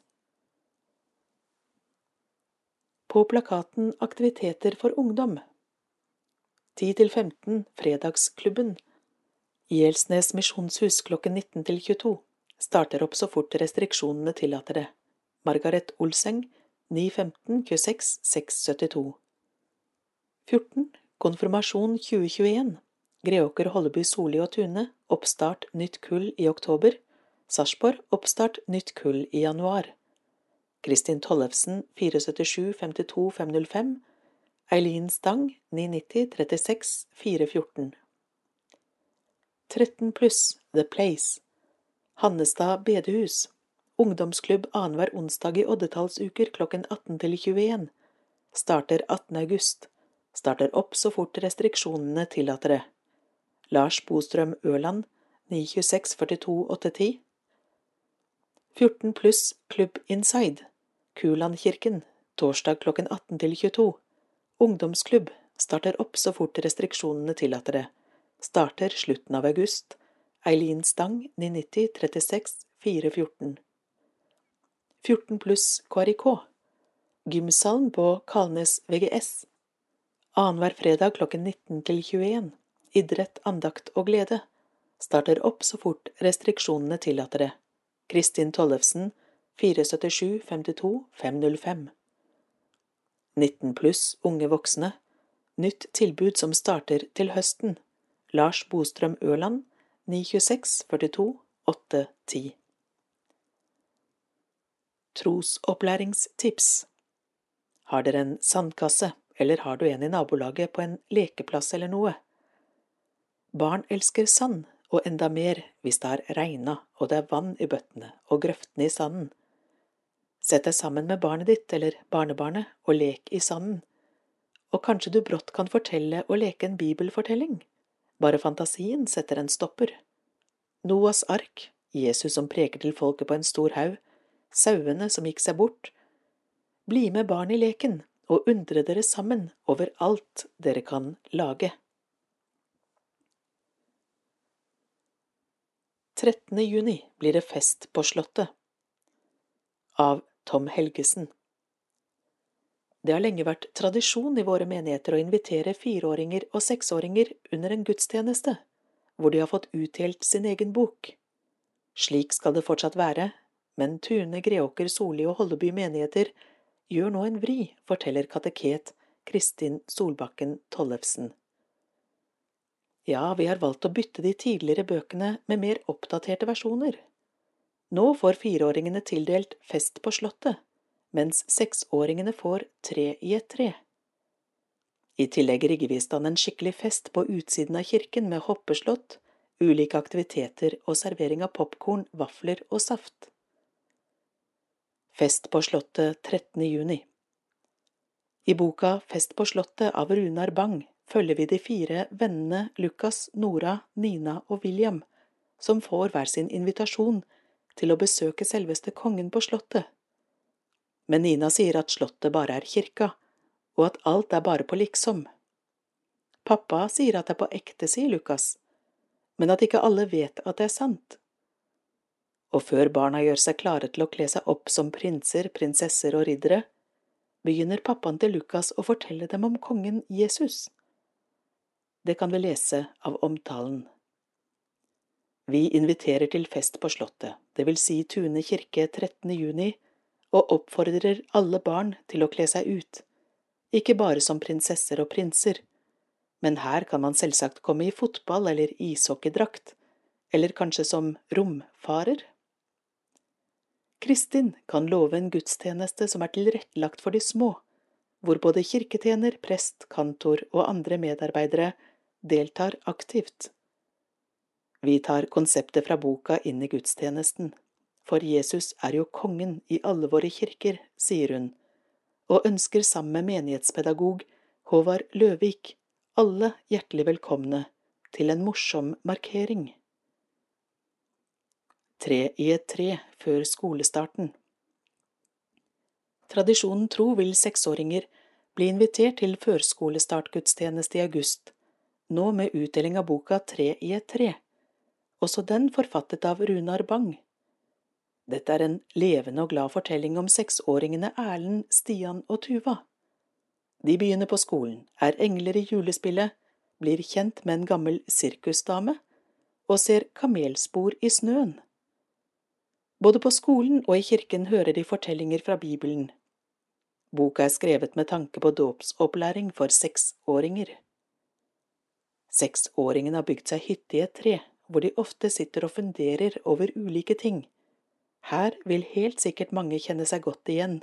S1: på plakaten Aktiviteter for ungdom. 10–15 Fredagsklubben. Gjelsnes misjonshus klokken 19 til 22. Starter opp så fort restriksjonene tillater det. Margaret Olseng 915 26 672. 14. Konfirmasjon 2021. Greåker, Holleby, Soli og Tune. Oppstart nytt kull i oktober. Sarpsborg. Oppstart nytt kull i januar. Kristin Tollefsen 477 52 505 Eileen Stang 990 36 414 13 pluss The Place Hannestad bedehus Ungdomsklubb annenhver onsdag i oddetallsuker klokken 18 til 21 starter 18. august, starter opp så fort restriksjonene tillater det. Lars Bostrøm Ørland 926 42 810 14 pluss Klubb Inside Kulandkirken torsdag klokken 18 til 22 Ungdomsklubb starter opp så fort restriksjonene tillater det. Starter slutten av august. Eileen Stang 990 36 414 14 pluss KRIK Gymsalen på Kalnes VGS Annenhver fredag klokken 19 til 21 idrett, andakt og glede, starter opp så fort restriksjonene tillater det. Kristin Tollefsen 477 52 505 19 pluss unge voksne. Nytt tilbud som starter til høsten. Lars Bostrøm Ørland 926 42 810 Trosopplæringstips. Har dere en sandkasse, eller har du en i nabolaget på en lekeplass eller noe? Barn elsker sand, og enda mer hvis det har regna og det er vann i bøttene og grøftene i sanden. Sett deg sammen med barnet ditt eller barnebarnet og lek i sanden. Og kanskje du brått kan fortelle og leke en bibelfortelling. Bare fantasien setter en stopper. Noas ark, Jesus som preker til folket på en stor haug, sauene som gikk seg bort. Bli med barn i leken og undre dere sammen over alt dere kan lage. 13. juni blir det fest på Slottet. Av Tom Helgesen. Det har lenge vært tradisjon i våre menigheter å invitere fireåringer og seksåringer under en gudstjeneste, hvor de har fått utdelt sin egen bok. Slik skal det fortsatt være, men Tune, Greåker, Soli og Holleby menigheter gjør nå en vri, forteller kateket Kristin Solbakken Tollefsen. Ja, vi har valgt å bytte de tidligere bøkene med mer oppdaterte versjoner. Nå får fireåringene tildelt Fest på Slottet, mens seksåringene får Tre i et tre. I tillegg rigger vi i stand en skikkelig fest på utsiden av kirken med hoppeslott, ulike aktiviteter og servering av popkorn, vafler og saft. Fest på Slottet 13. juni I boka Fest på Slottet av Runar Bang følger vi de fire vennene Lukas, Nora, Nina og William, som får hver sin invitasjon til å besøke selveste kongen på slottet. Men Nina sier at slottet bare er kirka, og at alt er bare på liksom. Pappa sier at det er på ekte, sier Lukas, men at ikke alle vet at det er sant. Og før barna gjør seg klare til å kle seg opp som prinser, prinsesser og riddere, begynner pappaen til Lukas å fortelle dem om kongen Jesus. Det kan vi lese av omtalen. Vi inviterer til fest på Slottet, det vil si Tune kirke 13. juni, og oppfordrer alle barn til å kle seg ut, ikke bare som prinsesser og prinser, men her kan man selvsagt komme i fotball- eller ishockeydrakt, eller kanskje som romfarer. Kristin kan love en gudstjeneste som er tilrettelagt for de små, hvor både kirketjener, prest, kantor og andre medarbeidere deltar aktivt. Vi tar konseptet fra boka inn i gudstjenesten, for Jesus er jo kongen i alle våre kirker, sier hun, og ønsker sammen med menighetspedagog Håvard Løvik alle hjertelig velkomne til en morsom markering. Tre i et tre før skolestarten Tradisjonen tro vil seksåringer bli invitert til førskolestartgudstjeneste i august, nå med utdeling av boka Tre i et tre, også den forfattet av Runar Bang. Dette er en levende og glad fortelling om seksåringene Erlend, Stian og Tuva. De begynner på skolen, er engler i julespillet, blir kjent med en gammel sirkusdame og ser kamelspor i snøen. Både på skolen og i kirken hører de fortellinger fra Bibelen. Boka er skrevet med tanke på dåpsopplæring for seksåringer. Seksåringene har bygd seg hytte i et tre, hvor de ofte sitter og funderer over ulike ting. Her vil helt sikkert mange kjenne seg godt igjen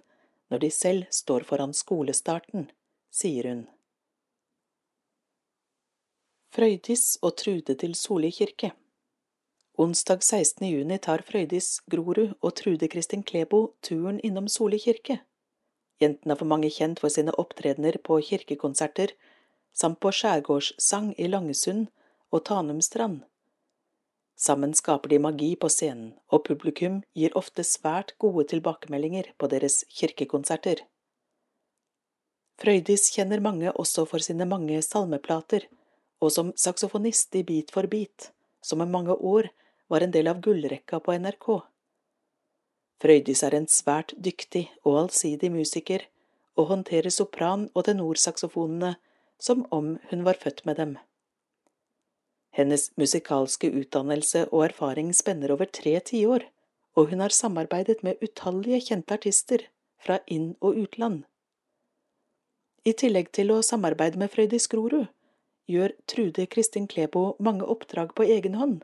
S1: når de selv står foran skolestarten, sier hun. Frøydis og Trude til Soli kirke Onsdag 16. juni tar Frøydis Grorud og Trude Kristin Klebo turen innom Soli kirke. Jentene er for mange kjent for sine opptredener på kirkekonserter samt på skjærgårdssang i Langesund og Tanumstrand. Sammen skaper de magi på scenen, og publikum gir ofte svært gode tilbakemeldinger på deres kirkekonserter. Frøydis kjenner mange også for sine mange salmeplater, og som saksofonist i Beat for beat, som i mange år var en del av gullrekka på NRK. Frøydis er en svært dyktig og allsidig musiker, og håndterer sopran- og tenorsaksofonene som om hun var født med dem. Hennes musikalske utdannelse og erfaring spenner over tre tiår, og hun har samarbeidet med utallige kjente artister fra inn- og utland. I tillegg til å samarbeide med Frøydis Grorud, gjør Trude Kristin Klebo mange oppdrag på egen hånd,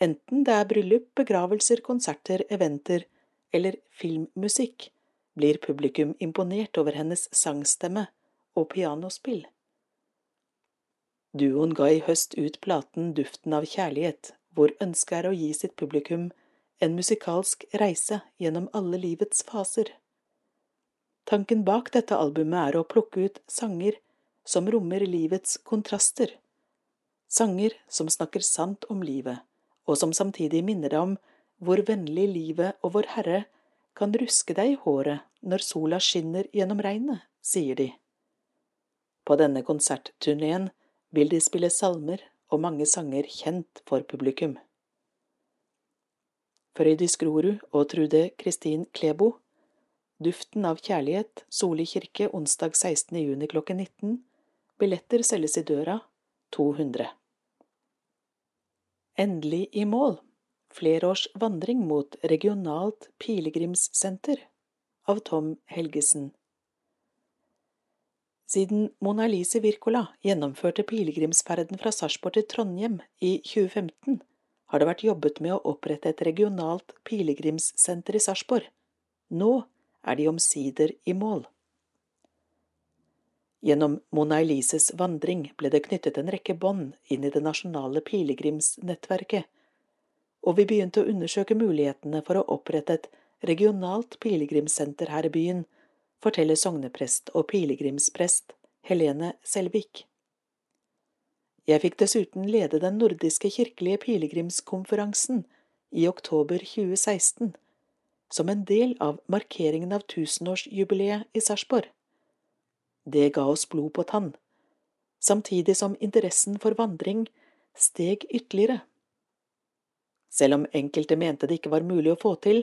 S1: enten det er bryllup, begravelser, konserter, eventer eller filmmusikk, blir publikum imponert over hennes sangstemme og pianospill. Duoen ga i høst ut platen Duften av kjærlighet, hvor ønsket er å gi sitt publikum en musikalsk reise gjennom alle livets faser. Tanken bak dette albumet er å plukke ut sanger som rommer livets kontraster, sanger som snakker sant om livet, og som samtidig minner deg om hvor vennlig livet og Vår Herre kan ruske deg i håret når sola skinner gjennom regnet, sier de. På denne konsertturneen vil de spille salmer og mange sanger kjent for publikum. Frøydis Grorud og Trude Kristin Klebo Duften av kjærlighet, Soli kirke, onsdag 16. juni klokken 19. Billetter selges i døra, 200. Endelig i mål flerårs vandring mot regionalt pilegrimssenter av Tom Helgesen. Siden Mona Lise Wirkola gjennomførte pilegrimsferden fra Sarpsborg til Trondheim i 2015, har det vært jobbet med å opprette et regionalt pilegrimssenter i Sarpsborg. Nå er de omsider i mål. Gjennom Mona Elises vandring ble det knyttet en rekke bånd inn i det nasjonale pilegrimsnettverket, og vi begynte å undersøke mulighetene for å opprette et regionalt pilegrimssenter her i byen, forteller sogneprest og pilegrimsprest Helene Selvik. Jeg fikk dessuten lede den nordiske kirkelige pilegrimskonferansen i oktober 2016, som en del av markeringen av tusenårsjubileet i Sarpsborg. Det ga oss blod på tann, samtidig som interessen for vandring steg ytterligere. Selv om enkelte mente det ikke var mulig å få til,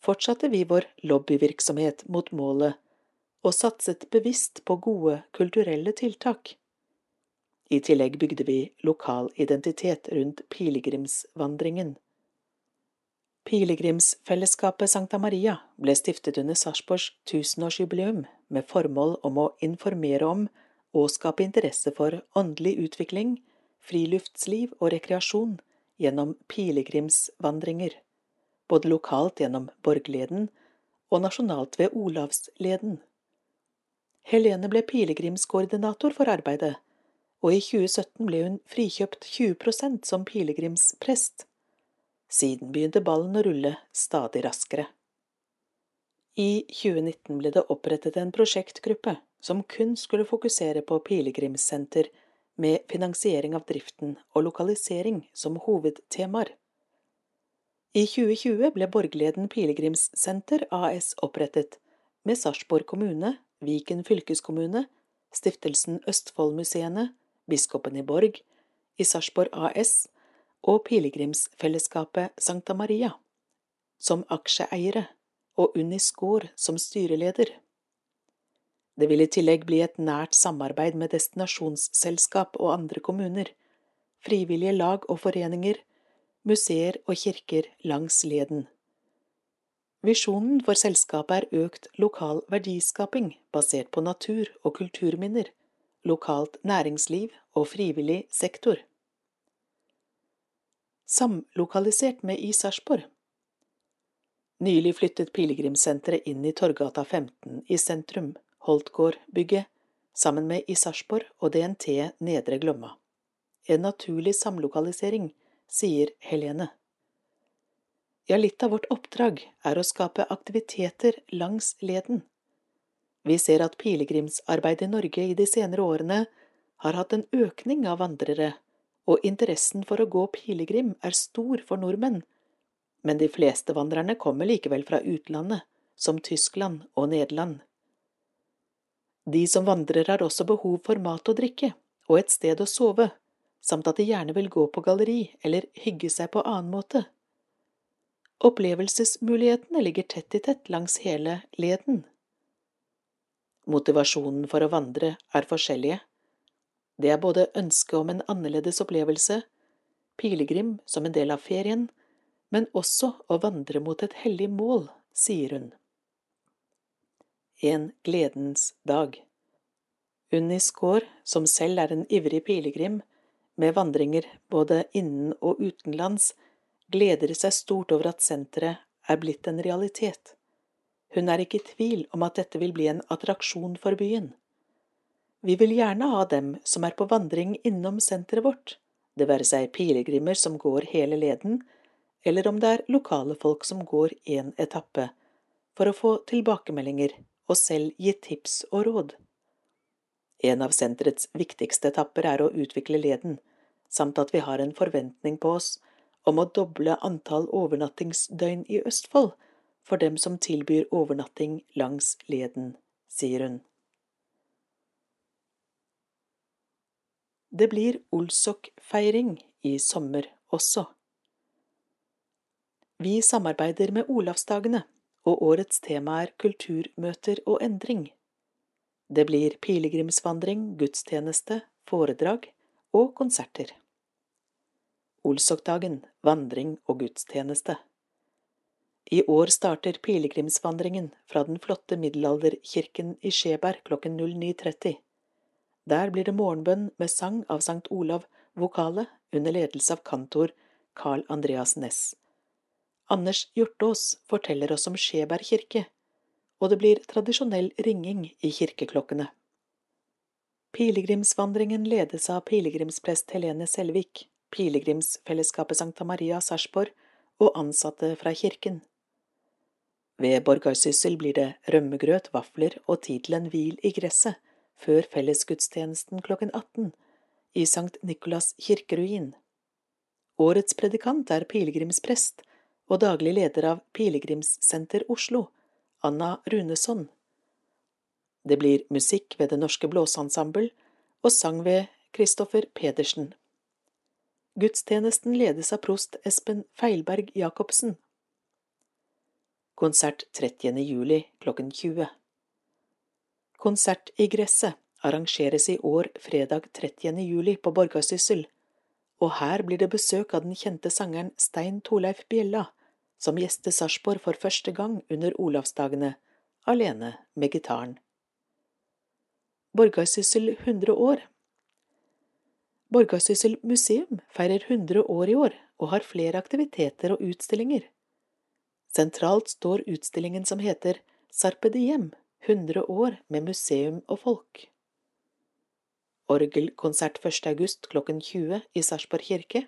S1: fortsatte vi vår lobbyvirksomhet mot målet og satset bevisst på gode kulturelle tiltak. I tillegg bygde vi lokal identitet rundt pilegrimsvandringen. Pilegrimsfellesskapet Sankta Maria ble stiftet under Sarpsborgs tusenårsjubileum med formål om å informere om og skape interesse for åndelig utvikling, friluftsliv og rekreasjon gjennom pilegrimsvandringer, både lokalt gjennom Borgleden og nasjonalt ved Olavsleden. Helene ble pilegrimskoordinator for arbeidet, og i 2017 ble hun frikjøpt 20% som pilegrimsprest. Siden begynte ballen å rulle stadig raskere. I 2019 ble det opprettet en prosjektgruppe som kun skulle fokusere på pilegrimssenter med finansiering av driften og lokalisering som hovedtemaer. I 2020 ble Borgleden pilegrimssenter AS opprettet, med Sarpsborg kommune, Viken fylkeskommune, Stiftelsen Østfoldmuseene, Biskopen i Borg, i Sarpsborg AS og Pilegrimsfellesskapet Sankta Maria, som aksjeeiere, og Unni Skaar som styreleder. Det vil i tillegg bli et nært samarbeid med destinasjonsselskap og andre kommuner, frivillige lag og foreninger, museer og kirker langs leden. Visjonen for selskapet er økt lokal verdiskaping basert på natur- og kulturminner, lokalt næringsliv og frivillig sektor. Samlokalisert med i Sarpsborg Nylig flyttet pilegrimssenteret inn i Torgata 15 i sentrum, Holtgård-bygget, sammen med i Sarpsborg og DNT Nedre Glomma. En naturlig samlokalisering, sier Helene. Ja, litt av vårt oppdrag er å skape aktiviteter langs leden. Vi ser at pilegrimsarbeidet i Norge i de senere årene har hatt en økning av vandrere, og interessen for å gå pilegrim er stor for nordmenn, men de fleste vandrerne kommer likevel fra utlandet, som Tyskland og Nederland. De som vandrer har også behov for mat og drikke, og et sted å sove, samt at de gjerne vil gå på galleri eller hygge seg på annen måte. Opplevelsesmulighetene ligger tett i tett langs hele leden. Motivasjonen for å vandre er forskjellige. Det er både ønsket om en annerledes opplevelse, pilegrim som en del av ferien, men også å vandre mot et hellig mål, sier hun. En gledens dag. Unni Skaar, som selv er en ivrig pilegrim, med vandringer både innen og utenlands, gleder seg stort over at senteret er blitt en realitet. Hun er ikke i tvil om at dette vil bli en attraksjon for byen. Vi vil gjerne ha dem som er på vandring innom senteret vårt, det være seg pilegrimer som går hele leden, eller om det er lokale folk som går en etappe, for å få tilbakemeldinger og selv gi tips og råd. En av senterets viktigste etapper er å utvikle leden, samt at vi har en forventning på oss om å doble antall overnattingsdøgn i Østfold for dem som tilbyr overnatting langs leden, sier hun. Det blir Olsok-feiring i sommer også. Vi samarbeider med Olavsdagene, og årets tema er kulturmøter og endring. Det blir pilegrimsvandring, gudstjeneste, foredrag og konserter. Olsokdagen, vandring og gudstjeneste. I år starter pilegrimsvandringen fra den flotte middelalderkirken i Skjeberg klokken 09.30. Der blir det morgenbønn med sang av Sankt Olav vokale under ledelse av kantor Carl Andreas Næss. Anders Hjortås forteller oss om Skjeberg kirke, og det blir tradisjonell ringing i kirkeklokkene. Pilegrimsvandringen ledes av pilegrimsprest Helene Selvik Pilegrimsfellesskapet Sankta Maria Sarpsborg og ansatte fra kirken. Ved Borgarsyssel blir det rømmegrøt, vafler og tid til en hvil i gresset før fellesgudstjenesten klokken 18 i Sankt Nikolas kirkeruin. Årets predikant er pilegrimsprest og daglig leder av Pilegrimssenter Oslo, Anna Runesson. Det blir musikk ved Det Norske Blåseensemble og sang ved Kristoffer Pedersen. Gudstjenesten ledes av prost Espen Feilberg Jacobsen. Konsert 30. juli klokken 20 Konsert i gresset arrangeres i år fredag 30. juli på Borgarsyssel, og her blir det besøk av den kjente sangeren Stein Torleif Bjella, som gjester Sarpsborg for første gang under Olavsdagene, alene med gitaren. Borgarsyssel 100 år Borgarsyssel museum feirer 100 år i år og har flere aktiviteter og utstillinger. Sentralt står utstillingen som heter Sarpe Diem 100 år med museum og folk. Orgelkonsert 1. august klokken 20 i Sarpsborg kirke.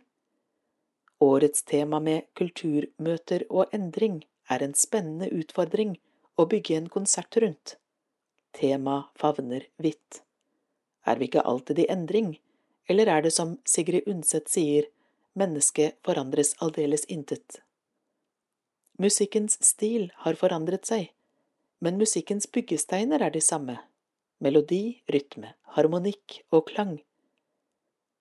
S1: Årets tema med kulturmøter og endring er en spennende utfordring å bygge en konsert rundt. Tema favner vidt. Er vi ikke alltid i endring, eller er det som Sigrid Undset sier, mennesket forandres aldeles intet? Musikkens stil har forandret seg, men musikkens byggesteiner er de samme, melodi, rytme, harmonikk og klang.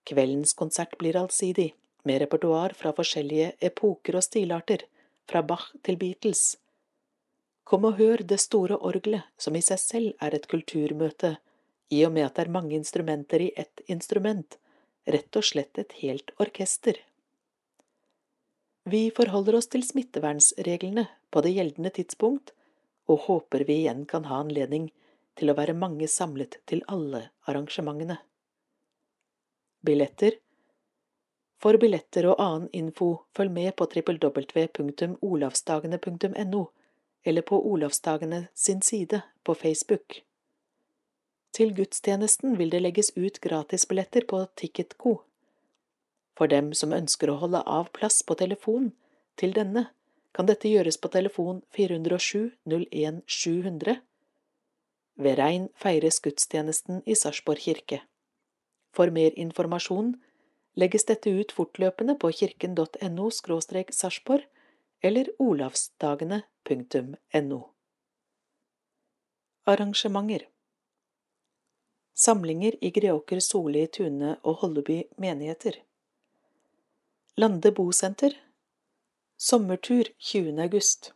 S1: Kveldens konsert blir allsidig, med repertoar fra forskjellige epoker og stilarter, fra Bach til Beatles. Kom og hør det store orgelet, som i seg selv er et kulturmøte, i og med at det er mange instrumenter i ett instrument, rett og slett et helt orkester. Vi forholder oss til smittevernsreglene på det gjeldende tidspunkt, og håper vi igjen kan ha anledning til å være mange samlet til alle arrangementene. Billetter For billetter og annen info, følg med på www.olavsdagene.no eller på Olavsdagene sin side på Facebook. Til gudstjenesten vil det legges ut gratisbilletter på Ticketco. For dem som ønsker å holde av plass på telefon til denne, kan dette gjøres på telefon 407 01 700. Ved regn feires gudstjenesten i Sarpsborg kirke. For mer informasjon legges dette ut fortløpende på kirken.no sarpsborg eller olavsdagene.no. Arrangementer Samlinger i Greåker, Soli, Tune og Holleby menigheter. Lande bosenter Sommertur 20. august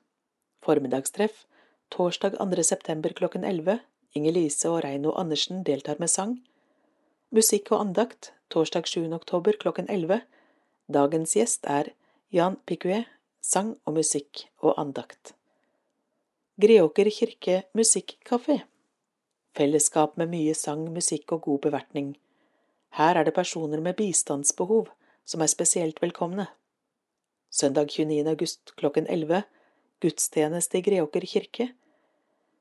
S1: Formiddagstreff torsdag 2. september klokken 11 Inger-Lise og Reino Andersen deltar med sang. Musikk og andakt torsdag 7. oktober klokken 11. Dagens gjest er Jan Piquet, sang og musikk og andakt. Greåker kirke musikkafé Fellesskap med mye sang, musikk og god bevertning. Her er det personer med bistandsbehov som er spesielt velkomne. Søndag 29. august klokken 11 gudstjeneste i Greåker kirke.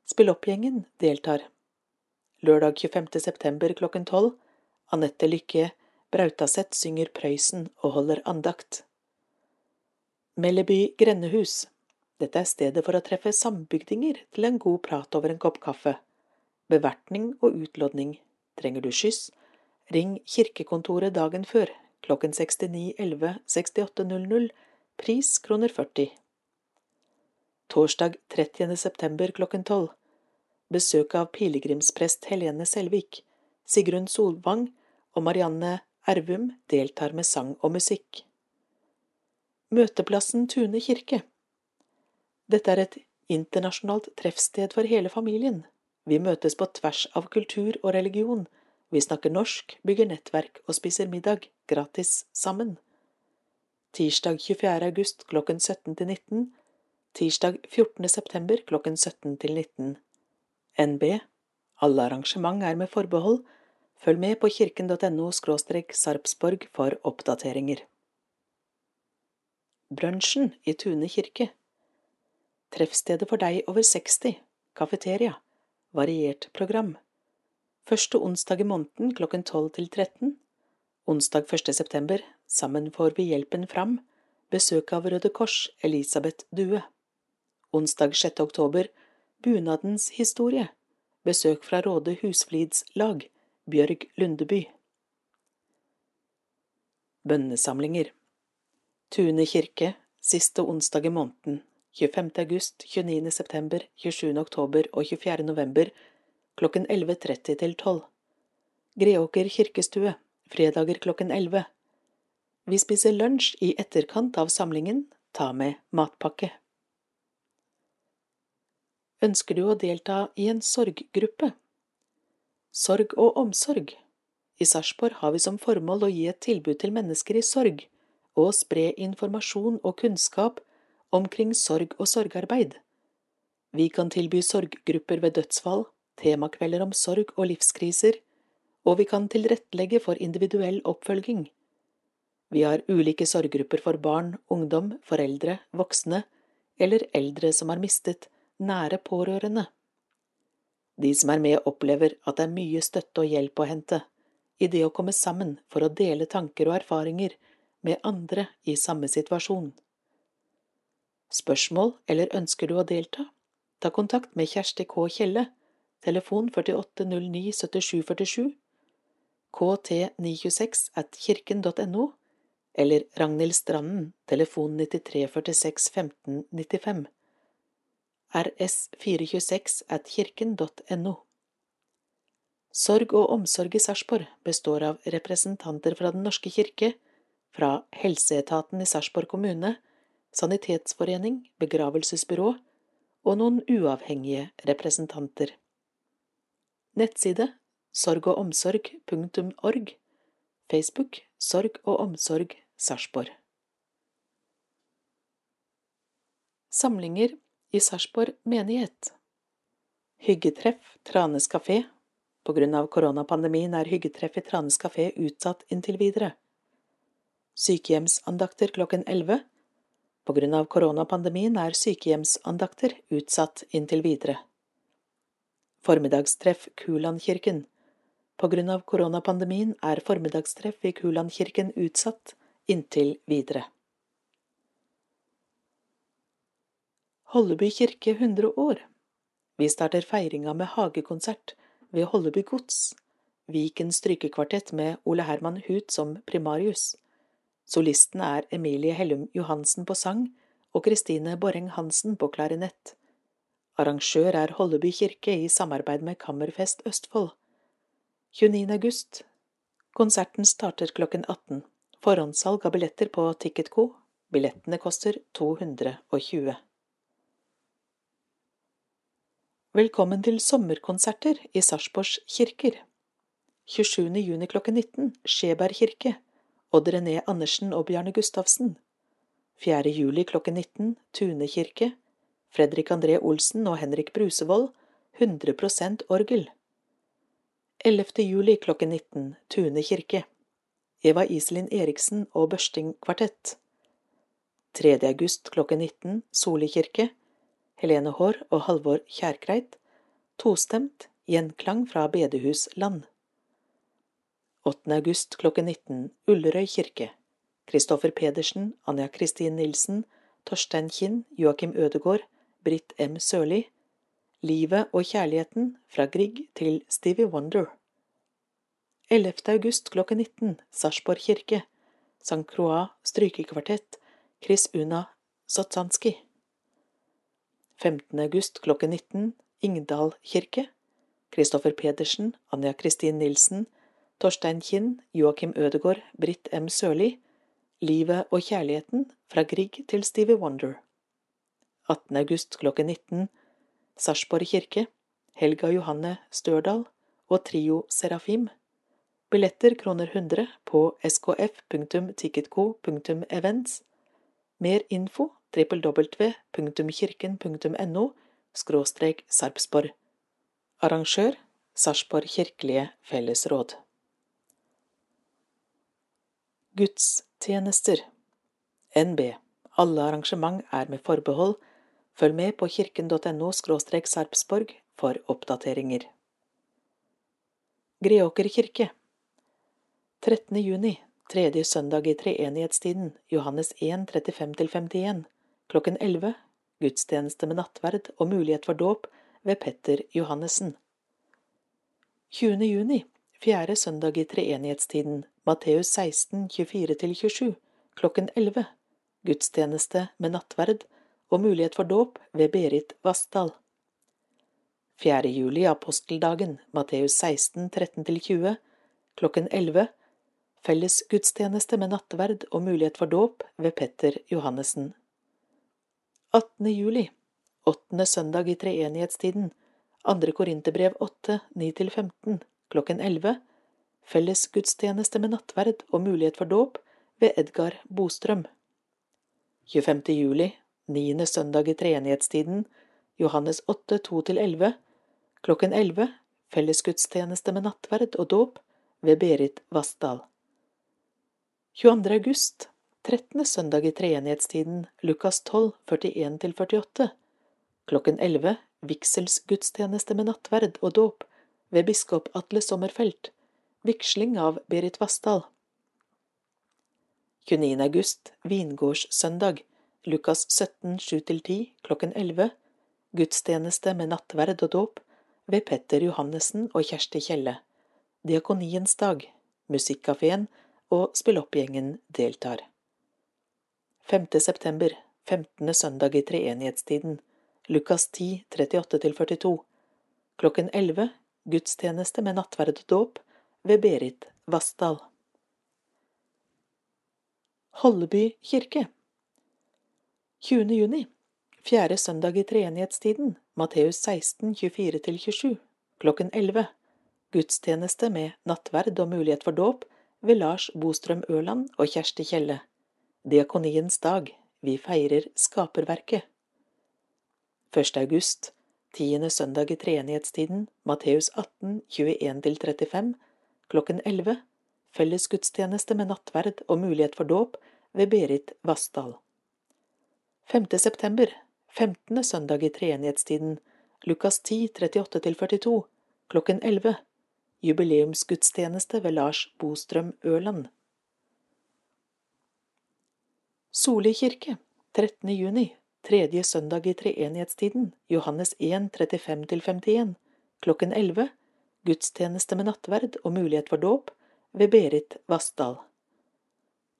S1: Spilloppgjengen deltar. Lørdag 25. september klokken 12 Anette Lykke Brautaset synger Prøysen og holder andakt. Melleby grendehus Dette er stedet for å treffe sambygdinger til en god prat over en kopp kaffe. Bevertning og utlodning. Trenger du skyss? Ring kirkekontoret dagen før klokken 69 11 68 00 Pris kroner 40. Torsdag 30. september klokken 12. Besøk av pilegrimsprest Helene Selvik. Sigrun Solvang og Marianne Ervum deltar med sang og musikk. Møteplassen Tune kirke Dette er et internasjonalt treffsted for hele familien. Vi møtes på tvers av kultur og religion. Vi snakker norsk, bygger nettverk og spiser middag, gratis, sammen tirsdag 24. august klokken 17 til 19, tirsdag 14. september klokken 17 til 19. NB Alle arrangement er med forbehold. Følg med på kirken.no sarpsborg for oppdateringer. Brunsjen i Tune kirke Treffstedet for deg over 60, kafeteria, variert program. Første onsdag i måneden klokken 12 til 13, onsdag 1. september Sammen får vi hjelpen fram. Besøk av Røde Kors, Elisabeth Due. Onsdag 6. oktober Bunadens historie. Besøk fra Råde husflidslag, Bjørg Lundeby. Bønnesamlinger Tune kirke, siste onsdag i måneden, 25. august, 29. september, 27. oktober og 24. november klokken 11.30 til 12. Greåker kirkestue, fredager klokken 11. Vi spiser lunsj i etterkant av samlingen, ta med matpakke. Ønsker du å delta i en sorggruppe? Sorg og omsorg. I Sarpsborg har vi som formål å gi et tilbud til mennesker i sorg, og spre informasjon og kunnskap omkring sorg og sorgarbeid. Vi kan tilby sorggrupper ved dødsfall, temakvelder om sorg og livskriser, og vi kan tilrettelegge for individuell oppfølging. Vi har ulike sorggrupper for barn, ungdom, foreldre, voksne eller eldre som har mistet nære pårørende. De som er med, opplever at det er mye støtte og hjelp å hente i det å komme sammen for å dele tanker og erfaringer med andre i samme situasjon. Spørsmål eller ønsker du å delta? Ta kontakt med Kjersti K. Kjelle, telefon 4809 7747, kt926 at kirken.no eller Ragnhild Stranden, telefon 9346 1595, rs426 at kirken.no. Sorg og omsorg i Sarpsborg består av representanter fra Den norske kirke, fra Helseetaten i Sarpsborg kommune, Sanitetsforening, begravelsesbyrå og noen uavhengige representanter. Nettside sorgogomsorg.org Facebook Sorg og omsorg Sarpsborg. Samlinger i Sarpsborg menighet Hyggetreff Tranes kafé På grunn av koronapandemien er hyggetreff i Tranes kafé utsatt inntil videre. Sykehjemsandakter klokken 11 På grunn av koronapandemien er sykehjemsandakter utsatt inntil videre. Formiddagstreff Kulandkirken På grunn av koronapandemien er formiddagstreff i Kulandkirken utsatt inntil videre. Holleby kirke 100 år Vi starter feiringa med hagekonsert ved Holleby gods, Viken strykekvartett med Ole Herman Huth som primarius. Solistene er Emilie Hellum Johansen på sang og Kristine Borreng Hansen på klarinett. Arrangør er Holleby kirke i samarbeid med Kammerfest Østfold. 29. august. Konserten starter klokken 18. Forhåndssalg av billetter på Ticketco. Billettene koster 220. Velkommen til sommerkonserter i Sarpsborgs kirker. 27. juni klokken 19 Skjeberg kirke Odd René Andersen og Bjarne Gustavsen. 4. juli klokken 19 Tune kirke Fredrik André Olsen og Henrik Brusevold 100% orgel. 11. juli klokken 19 Tune kirke Eva Iselin Eriksen og Børsting kvartett. 3. august klokken 19 Soli kirke Helene Haarr og Halvor Kjærkreit, tostemt, gjenklang fra bedehus Land. 8. august klokken 19 Ullerøy kirke Kristoffer Pedersen, Anja Kristin Nilsen, Torstein Kinn, Joakim Ødegård, Britt M. Sørli Livet og kjærligheten fra Grieg til Stevie Wonder 11. august klokken 19 Sarpsborg kirke St. Croix strykekvartett Chris Una Sotsanski 15. august klokken 19 Ingdal kirke Kristoffer Pedersen, Anja Kristin Nilsen, Torstein Kinn, Joakim Ødegård, Britt M. Sørli Livet og kjærligheten fra Grieg til Stevie Wonder 18. august klokken 19 Sarpsborg kirke Helga Johanne Størdal og Trio Serafim Billetter kroner 100 på skf.ticketco.events Mer info www.kirken.no skråstrek Sarpsborg. Arrangør Sarpsborg kirkelige fellesråd. Gudstjenester. NB Alle arrangement er med forbehold. Følg med på kirken.no skråstrek Sarpsborg for oppdateringer. Greåker kirke 13. juni Tredje søndag i treenighetstiden, Johannes 1, 35–51, klokken 11, gudstjeneste med nattverd og mulighet for dåp ved Petter Johannessen. 20. juni, fjerde søndag i treenighetstiden, Matteus 16, 24–27, klokken 11, gudstjeneste med nattverd og mulighet for dåp ved Berit Vassdal. 4. juli, aposteldagen, Matteus 16, 13–20, klokken 11, felles gudstjeneste med nattverd og mulighet for dåp ved Petter Johannessen. 18. juli, åttende søndag i treenighetstiden, andre Korinterbrev 8, 9–15, klokken 11, felles gudstjeneste med nattverd og mulighet for dåp ved Edgar Bostrøm. 25. juli, niende søndag i treenighetstiden, Johannes 8, 2–11, klokken 11, felles gudstjeneste med nattverd og dåp ved Berit Vassdal. 22. august, 13. søndag i treenighetstiden, Lukas 12, 41–48, klokken 11, vigselsgudstjeneste med nattverd og dåp ved biskop Atle Sommerfelt, vigsling av Berit Vassdal. 29. august, vingårdssøndag, Lukas 17, 7–10, klokken 11, gudstjeneste med nattverd og dåp ved Petter Johannessen og Kjersti Kjelle, Diakoniens dag, Musikkafeen og Spilloppgjengen deltar. 5. september, 15. søndag i treenighetstiden, Lukas 10, 38–42, klokken 11, gudstjeneste med nattverd og dåp ved Berit Vassdal. Holleby kirke 20. juni, fjerde søndag i treenighetstiden, Matteus 16, 24–27, klokken 11, gudstjeneste med nattverd og mulighet for dåp ved Lars Bostrøm Ørland og Kjersti Kjelle. Diakoniens dag. Vi feirer skaperverket. 1. august. Tiende søndag i treenighetstiden. Matteus 18, 21–35. Klokken 11. Fellesgudstjeneste med nattverd og mulighet for dåp ved Berit Vassdal. 5. september. 15. søndag i treenighetstiden. Lukas 10, 38–42. Klokken 11 jubileumsgudstjeneste ved Lars Bostrøm Ørland. Soli kirke, 13. juni, tredje søndag i treenighetstiden, Johannes 1, 35–51, klokken 11, gudstjeneste med nattverd og mulighet for dåp ved Berit Vassdal.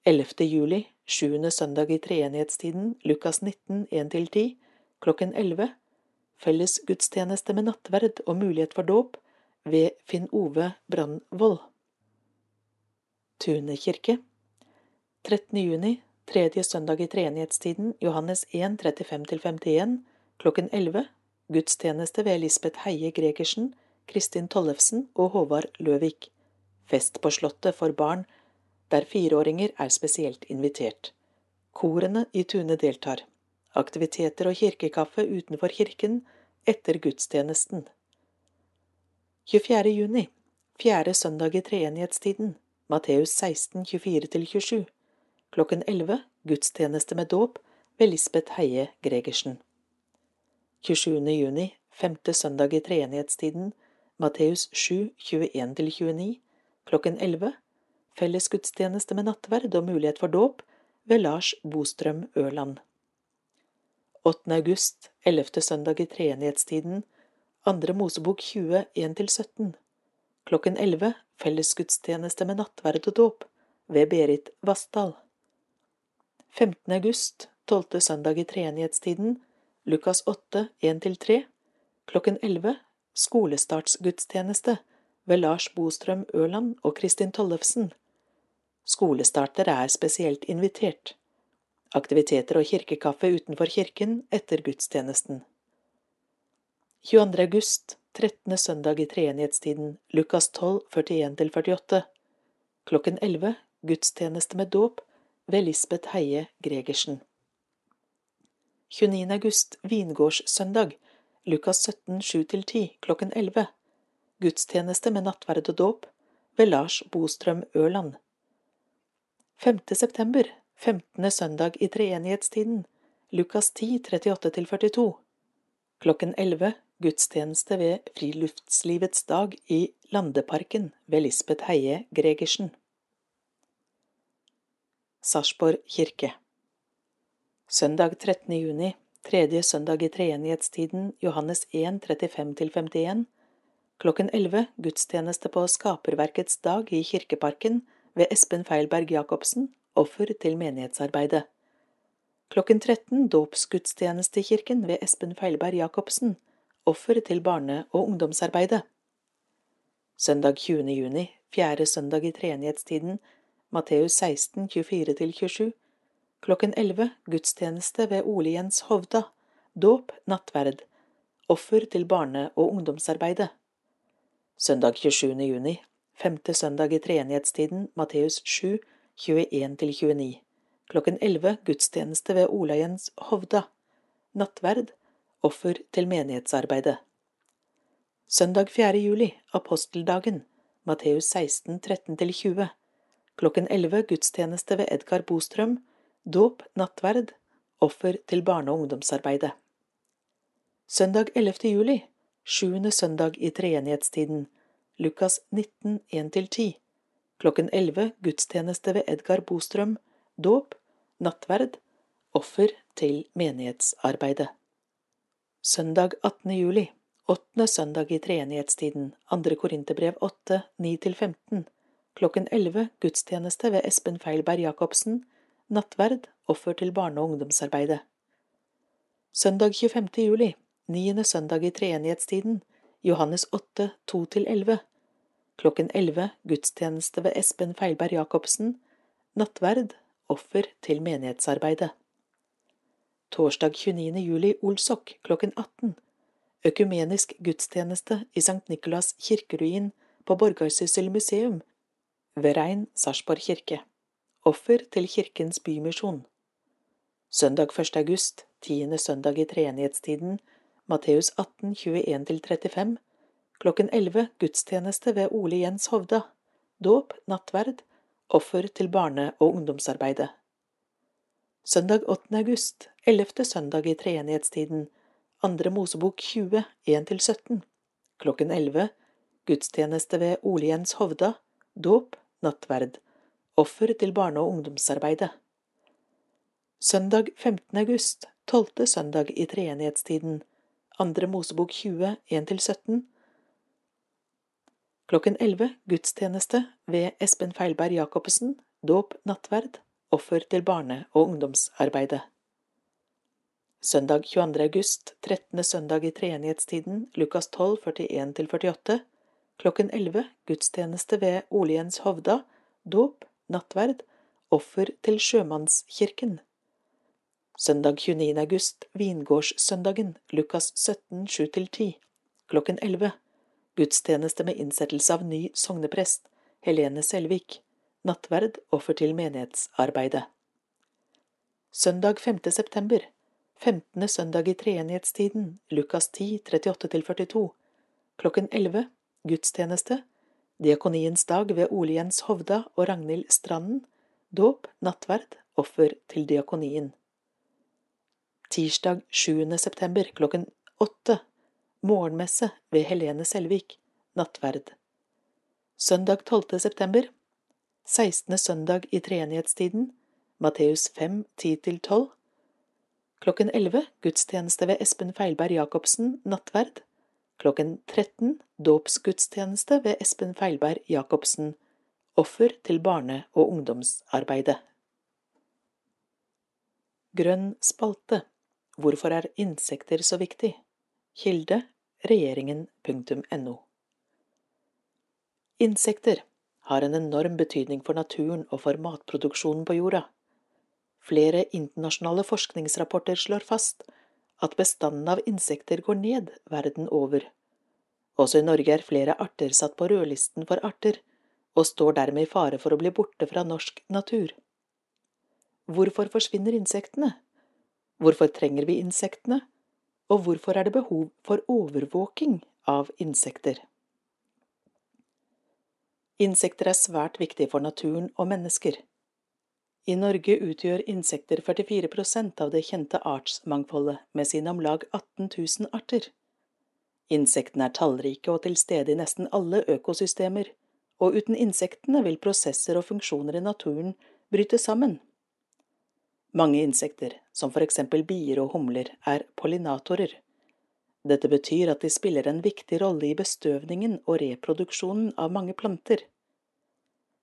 S1: 11. juli, sjuende søndag i treenighetstiden, Lukas 19, 1–10, klokken 11, felles gudstjeneste med nattverd og mulighet for dåp ved Finn Ove Brandvold. Tune kirke 13. juni, tredje søndag i treenighetstiden, Johannes 1, 35–51, klokken 11, gudstjeneste ved Lisbeth Heie Gregersen, Kristin Tollefsen og Håvard Løvik. Fest på Slottet for barn, der fireåringer er spesielt invitert. Korene i Tune deltar. Aktiviteter og kirkekaffe utenfor kirken etter gudstjenesten. 24. juni, fjerde søndag i treenighetstiden, Matteus 16, 24–27, klokken 11, gudstjeneste med dåp ved Lisbeth Heie Gregersen. 27. juni, femte søndag i treenighetstiden, Matteus 7, 21–29, klokken 11, felles gudstjeneste med nattverd og mulighet for dåp ved Lars Bostrøm Ørland. 8. august, ellevte søndag i treenighetstiden, andre Mosebok 20, 1–17, klokken 11, fellesgudstjeneste med nattverd og dåp ved Berit Vassdal. 15. august, tolvte søndag i treenighetstiden, Lukas 8, 1–3, klokken 11, skolestartsgudstjeneste ved Lars Bostrøm Ørland og Kristin Tollefsen. Skolestarter er spesielt invitert. Aktiviteter og kirkekaffe utenfor kirken etter gudstjenesten. 22. august, 13. søndag i treenighetstiden, Lukas 12, 41–48. Klokken 11, gudstjeneste med dåp ved Lisbeth Heie Gregersen. 29. august, vingårdssøndag, Lukas 17, 7–10, klokken 11. Gudstjeneste med nattverd og dåp ved Lars Bostrøm Ørland. 5. september, 15. søndag i treenighetstiden, Lukas 10, 38–42. Klokken 11 gudstjeneste ved Friluftslivets dag i Landeparken ved Lisbeth Heie Gregersen. Sarpsborg kirke Søndag 13. juni, tredje søndag i treenighetstiden, Johannes 1, 35–51, klokken 11 gudstjeneste på Skaperverkets dag i Kirkeparken ved Espen Feilberg Jacobsen, offer til menighetsarbeidet. Klokken 13 dåpsgudstjeneste i kirken ved Espen Feilberg Jacobsen, offer til barne- og ungdomsarbeidet. Søndag 20. juni, fjerde søndag i treenighetstiden, Matteus 16, 24–27, klokken 11 gudstjeneste ved Ole Jens Hovda, dåp, nattverd, offer til barne- og ungdomsarbeidet. Søndag 27. juni, femte søndag i treenighetstiden, Matteus 7, 21–29, klokken 11 gudstjeneste ved Ola Jens Hovda, nattverd, offer til menighetsarbeidet. Søndag 4. juli, aposteldagen, Matteus 16, 13–20, klokken 11 gudstjeneste ved Edgar Bostrøm, dåp, nattverd, offer til barne- og ungdomsarbeidet. Søndag 11. juli, sjuende søndag i treenighetstiden, Lukas 19, 1–10, klokken 11 gudstjeneste ved Edgar Bostrøm, dåp, nattverd, offer til menighetsarbeidet. Søndag 18. juli, åttende søndag i treenighetstiden, andre Korinterbrev 8, 9–15, klokken 11 gudstjeneste ved Espen Feilberg Jacobsen, nattverd, offer til barne- og ungdomsarbeidet. Søndag 25. juli, niende søndag i treenighetstiden, Johannes 8, 2–11, klokken 11 gudstjeneste ved Espen Feilberg Jacobsen, nattverd, offer til menighetsarbeidet. Torsdag 29. juli Olsok klokken 18. Økumenisk gudstjeneste i Sankt Nikolas kirkeruin på Borgarsyssel museum ved Rein Sarpsborg kirke. Offer til Kirkens Bymisjon. Søndag 1. august, tiende søndag i treenighetstiden, Matteus 18, 21–35, klokken 11 gudstjeneste ved Ole Jens Hovda. Dåp, nattverd, offer til barne- og ungdomsarbeidet. Søndag 8. august, ellevte søndag i treenighetstiden, andre Mosebok 20, 1–17, klokken 11, gudstjeneste ved Ole Jens Hovda, dåp, nattverd, offer til barne- og ungdomsarbeidet. Søndag 15. august, tolvte søndag i treenighetstiden, andre Mosebok 20, 1–17. Klokken elleve gudstjeneste ved Espen Feilberg Jacobsen, dåp, nattverd, offer til barne- og ungdomsarbeidet. Søndag 22. august, 13. søndag i treenighetstiden, Lukas 12, 41–48. Klokken elleve gudstjeneste ved Oliens Hovda, dåp, nattverd, offer til sjømannskirken. Søndag 29. august, vingårdssøndagen, Lukas 17, 7–10. Klokken elleve. Gudstjeneste med innsettelse av ny sogneprest, Helene Selvik. Nattverd, offer til menighetsarbeidet. Søndag 5. september. 15. søndag i treenighetstiden, Lukas 10, 38–42. Klokken elleve. Gudstjeneste. Diakoniens dag ved Ole Jens Hovda og Ragnhild Stranden. Dåp, nattverd, offer til diakonien. Tirsdag 7. september klokken 8, Morgenmesse ved Helene Selvik. Nattverd. Søndag 12. september. 16. søndag i treenighetstiden. Matteus 5, 10–12. Klokken 11. Gudstjeneste ved Espen Feilberg Jacobsen. Nattverd. Klokken 13. Dåpsgudstjeneste ved Espen Feilberg Jacobsen. Offer til barne- og ungdomsarbeidet. Grønn spalte Hvorfor er insekter så viktig? Kilde regjeringen.no Insekter har en enorm betydning for naturen og for matproduksjonen på jorda. Flere internasjonale forskningsrapporter slår fast at bestanden av insekter går ned verden over. Også i Norge er flere arter satt på rødlisten for arter, og står dermed i fare for å bli borte fra norsk natur. Hvorfor forsvinner insektene? Hvorfor trenger vi insektene, og hvorfor er det behov for overvåking av insekter? Insekter er svært viktige for naturen og mennesker. I Norge utgjør insekter 44% av det kjente artsmangfoldet med sine om lag 18 000 arter. Insektene er tallrike og til stede i nesten alle økosystemer, og uten insektene vil prosesser og funksjoner i naturen bryte sammen. Mange insekter, som for eksempel bier og humler, er pollinatorer. Dette betyr at de spiller en viktig rolle i bestøvningen og reproduksjonen av mange planter.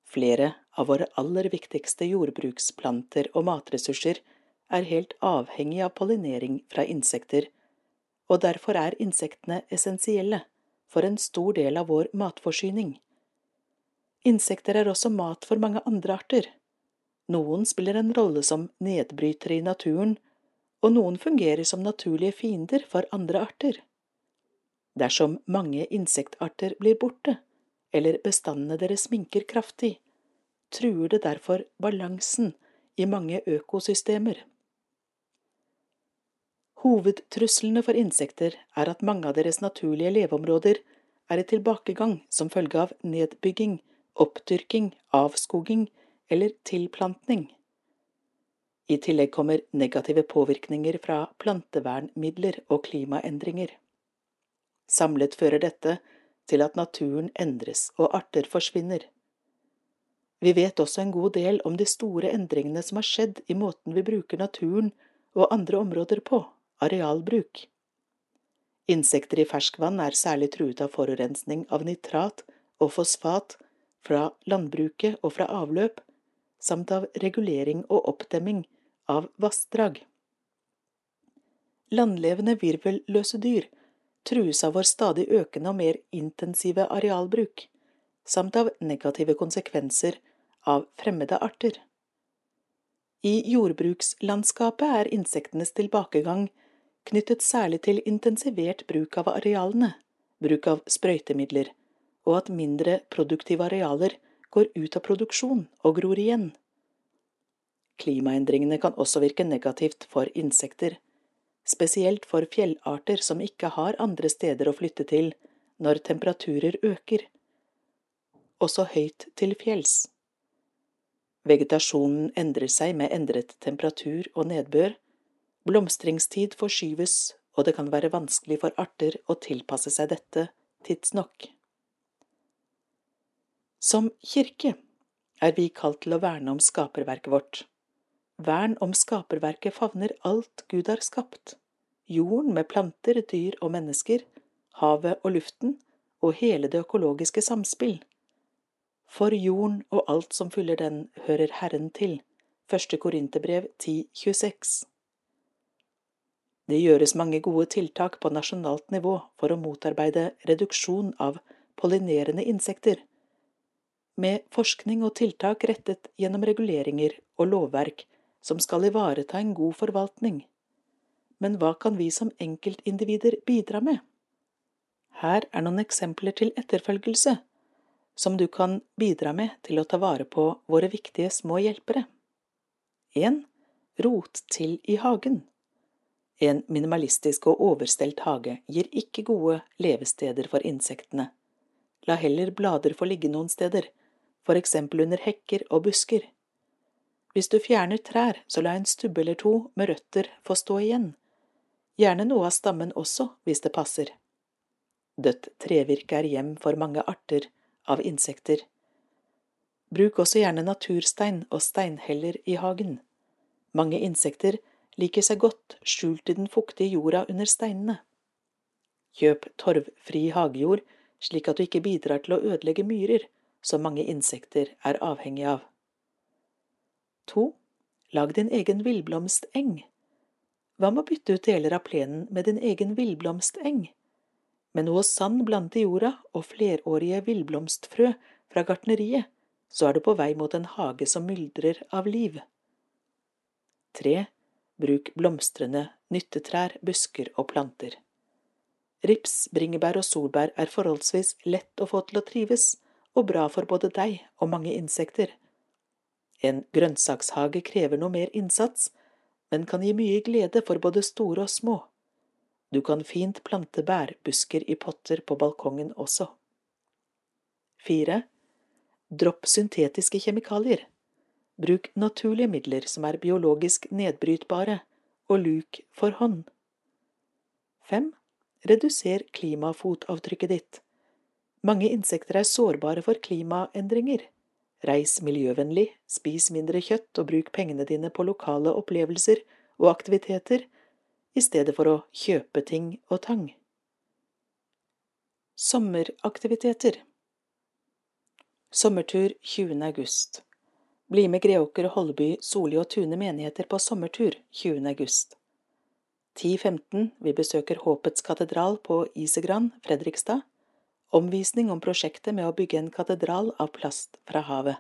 S1: Flere av våre aller viktigste jordbruksplanter og matressurser er helt avhengig av pollinering fra insekter, og derfor er insektene essensielle for en stor del av vår matforsyning. Insekter er også mat for mange andre arter. Noen spiller en rolle som nedbrytere i naturen, og noen fungerer som naturlige fiender for andre arter. Dersom mange insektarter blir borte, eller bestandene deres minker kraftig, truer det derfor balansen i mange økosystemer. Hovedtruslene for insekter er at mange av deres naturlige leveområder er i tilbakegang som følge av nedbygging, oppdyrking, avskoging eller tilplantning. I tillegg kommer negative påvirkninger fra plantevernmidler og klimaendringer. Samlet fører dette til at naturen endres og arter forsvinner. Vi vet også en god del om de store endringene som har skjedd i måten vi bruker naturen og andre områder på, arealbruk. Insekter i ferskvann er særlig truet av forurensning av nitrat og fosfat fra landbruket og fra avløp, samt av regulering og oppdemming av vassdrag. Landlevende virvelløse dyr trues av vår stadig økende og mer intensive arealbruk, samt av negative konsekvenser av fremmede arter. I jordbrukslandskapet er insektenes tilbakegang knyttet særlig til intensivert bruk av arealene, bruk av sprøytemidler, og at mindre produktive arealer går ut av produksjon og gror igjen. Klimaendringene kan også virke negativt for insekter, spesielt for fjellarter som ikke har andre steder å flytte til når temperaturer øker, også høyt til fjells. Vegetasjonen endrer seg med endret temperatur og nedbør, blomstringstid forskyves, og det kan være vanskelig for arter å tilpasse seg dette tidsnok. Som kirke er vi kalt til å verne om skaperverket vårt. Vern om skaperverket favner alt Gud har skapt, jorden med planter, dyr og mennesker, havet og luften, og hele det økologiske samspill. For jorden og alt som fyller den, hører Herren til. Første Korinterbrev 10.26 Det gjøres mange gode tiltak på nasjonalt nivå for å motarbeide reduksjon av pollinerende insekter. Med forskning og tiltak rettet gjennom reguleringer og lovverk som skal ivareta en god forvaltning. Men hva kan vi som enkeltindivider bidra med? Her er noen eksempler til etterfølgelse, som du kan bidra med til å ta vare på våre viktige små hjelpere. 1. Rot til i hagen. En minimalistisk og overstelt hage gir ikke gode levesteder for insektene. La heller blader få ligge noen steder, for eksempel under hekker og busker. Hvis du fjerner trær, så la en stubbe eller to med røtter få stå igjen, gjerne noe av stammen også, hvis det passer. Dødt trevirke er hjem for mange arter av insekter. Bruk også gjerne naturstein og steinheller i hagen. Mange insekter liker seg godt skjult i den fuktige jorda under steinene. Kjøp torvfri hagejord, slik at du ikke bidrar til å ødelegge myrer, som mange insekter er avhengig av. 2. Lag din egen villblomsteng. Hva med å bytte ut deler av plenen med din egen villblomsteng? Med noe sand blandet i jorda og flerårige villblomstfrø fra gartneriet, så er du på vei mot en hage som myldrer av liv. 3. Bruk blomstrende nyttetrær, busker og planter. Rips, bringebær og solbær er forholdsvis lett å få til å trives, og bra for både deg og mange insekter. En grønnsakshage krever noe mer innsats, men kan gi mye glede for både store og små. Du kan fint plante bærbusker i potter på balkongen også. 4. Dropp syntetiske kjemikalier. Bruk naturlige midler som er biologisk nedbrytbare, og luk for hånd. 5. Reduser klimafotavtrykket ditt. Mange insekter er sårbare for klimaendringer. Reis miljøvennlig, spis mindre kjøtt og bruk pengene dine på lokale opplevelser og aktiviteter i stedet for å kjøpe ting og tang. Sommeraktiviteter Sommertur 20. august Bli med Greåker, Holleby, Soli og Tune menigheter på sommertur 20. august. 10.15 Vi besøker Håpets katedral på Isegran, Fredrikstad. Omvisning om prosjektet med å bygge en katedral av plast fra havet.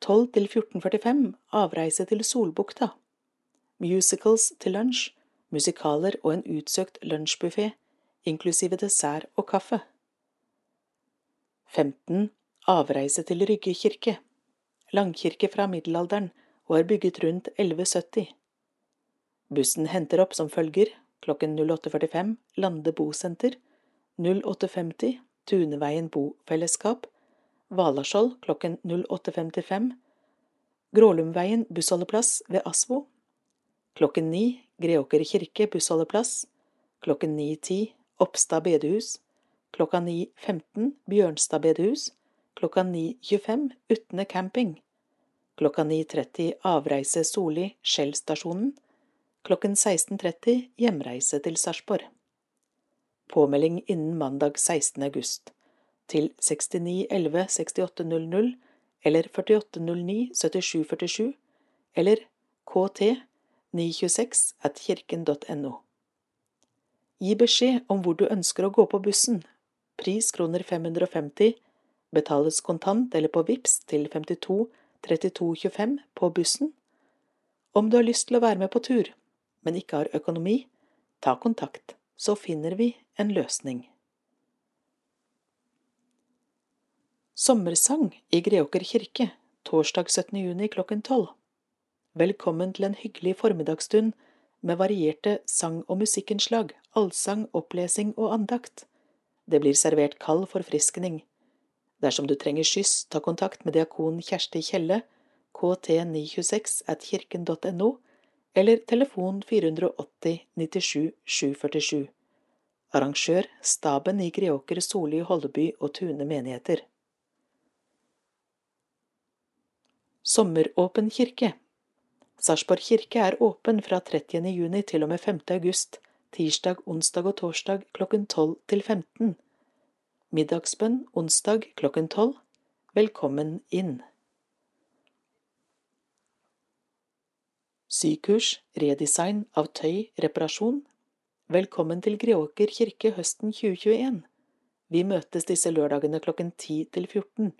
S1: 12 til 14.45 Avreise til Solbukta. Musicals til lunsj, musikaler og en utsøkt lunsjbuffé, inklusive dessert og kaffe. 15. Avreise til Rygge kirke. Langkirke fra middelalderen og er bygget rundt 1170. Bussen henter opp som følger klokken 08.45 Lande bosenter 0850 Tuneveien bofellesskap, Valaskjold klokken 08.55, Grålumveien bussholdeplass ved Asvo, klokken 9 Greåker kirke bussholdeplass, klokken 9.10 Oppstad bedehus, klokka 9.15 Bjørnstad bedehus, klokka 9.25 Utne camping, klokka 9.30 Avreise Soli Skjell-stasjonen, klokken 16.30 Hjemreise til Sarpsborg påmelding innen mandag 16. august til 69 11 68 00 eller 48 09 77 47 eller kt 926 at kirken.no. Gi beskjed om hvor du ønsker å gå på bussen. Pris kroner 550. Betales kontant eller på VIPS til 52 32 25 på bussen. Om du har lyst til å være med på tur, men ikke har økonomi, ta kontakt så finner vi en løsning. Sommersang i Greåker kirke torsdag 17. juni klokken tolv. Velkommen til en hyggelig formiddagsstund med varierte sang- og musikkinnslag, allsang, opplesing og andakt. Det blir servert kald forfriskning. Dersom du trenger skyss, ta kontakt med diakon Kjersti Kjelle, kt926 at kirken.no, eller telefon 480 97 747. Arrangør staben i Greåker, Soli, Holleby og Tune menigheter. Sommeråpen kirke Sarpsborg kirke er åpen fra 30. juni til og med 5. august, tirsdag, onsdag og torsdag klokken 12 til 15. Middagsbønn onsdag klokken 12. Velkommen inn. Sykurs, redesign av tøy, reparasjon. Velkommen til Greåker kirke høsten 2021. Vi møtes disse lørdagene klokken 10 til 14.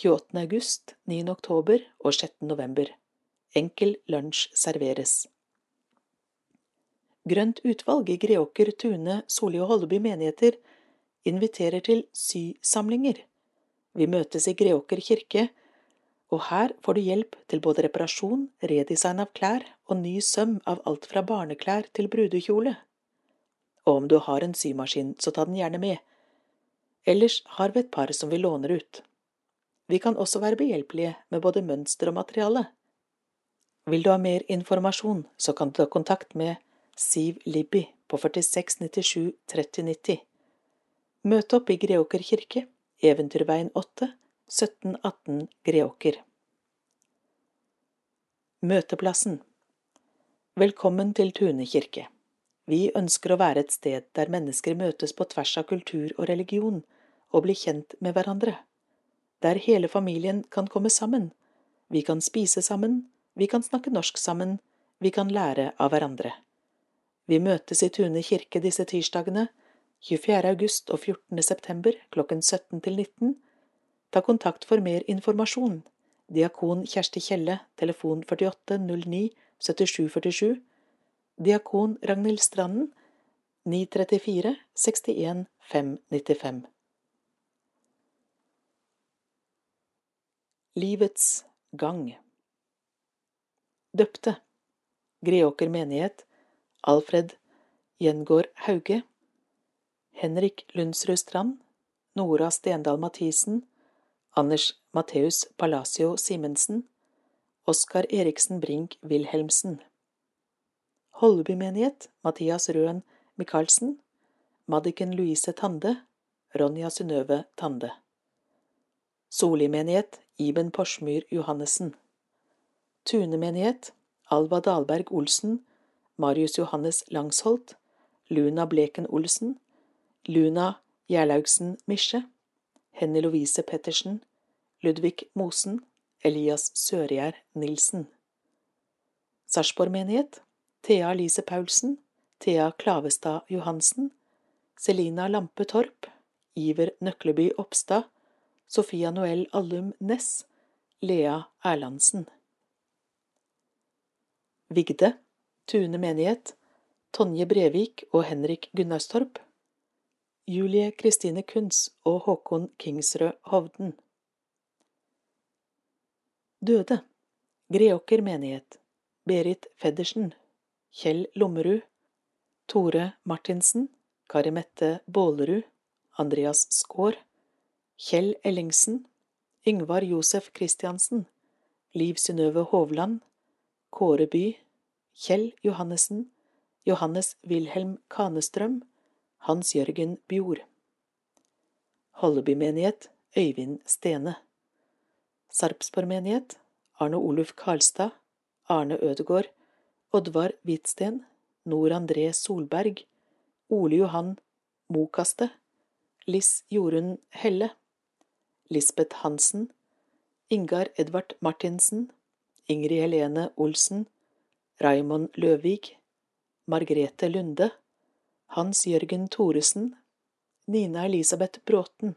S1: 28. august, 9. oktober og 6. november. Enkel lunsj serveres. Grønt utvalg i Greåker, Tune, Solli og Holleby menigheter inviterer til sysamlinger. Vi møtes i Greåker kirke, og her får du hjelp til både reparasjon, redesign av klær og ny søm av alt fra barneklær til brudekjole. Og om du har en symaskin, så ta den gjerne med. Ellers har vi et par som vi låner ut. Vi kan også være behjelpelige med både mønster og materiale. Vil du ha mer informasjon, så kan du ta kontakt med Siv Libby på 4697 3090. Møt opp i Greåker kirke, Eventyrveien 8, 1718 Greåker. Møteplassen Velkommen til Tune kirke. Vi ønsker å være et sted der mennesker møtes på tvers av kultur og religion og blir kjent med hverandre. Der hele familien kan komme sammen. Vi kan spise sammen, vi kan snakke norsk sammen, vi kan lære av hverandre. Vi møtes i Tune kirke disse tirsdagene, 24. august og 14. september klokken 17 til 19. Ta kontakt for mer informasjon. Diakon Kjersti Kjelle, telefon 48 09 77 47. Diakon Ragnhild Stranden, 934 61 595. Livets gang Døpte Greåker menighet Alfred Gjengård Hauge Henrik Lundsrud Strand Nora Stendal Mathisen Anders Matheus Palacio Simensen Oskar Eriksen Brink Wilhelmsen Holleby menighet Mathias Røen Michaelsen Madiken Louise Tande Ronja Synnøve Tande Soli menighet Iben Porsmyr Johannessen Tunemenighet Alva Dalberg Olsen, Marius Johannes Langsholt, Luna Bleken Olsen, Luna Gjerlaugsen Misje, Henny Lovise Pettersen, Ludvig Mosen, Elias Sørgjerd Nilsen. Sarpsborg menighet Thea Lise Paulsen, Thea Klavestad Johansen, Selina Lampe Torp, Iver Nøkleby Oppstad, Sofia Noel Allum Næss, Lea Erlandsen. Vigde, Tune menighet, Tonje Brevik og Henrik Gunnarstorp, Julie Kristine Kunz og Håkon Kingsrød Hovden. Døde, Greåker menighet, Berit Feddersen, Kjell Lommerud, Tore Martinsen, Kari Mette Bålerud, Andreas Skaar, Kjell Ellingsen, Yngvar Josef Christiansen, Liv Synnøve Hovland, Kåre By, Kjell Johannessen, Johannes Wilhelm Kanestrøm, Hans Jørgen Bjord. Holleby menighet Øyvind Stene. Sarpsborg menighet Arne Oluf Karlstad, Arne Ødegård, Oddvar Hvitsten, Nor André Solberg, Ole Johan Mokaste, Liss Jorunn Helle, Lisbeth Hansen, Ingar Edvard Martinsen, Ingrid Helene Olsen, Raymond Løvig, Margrete Lunde, Hans Jørgen Thoresen, Nina Elisabeth Bråten,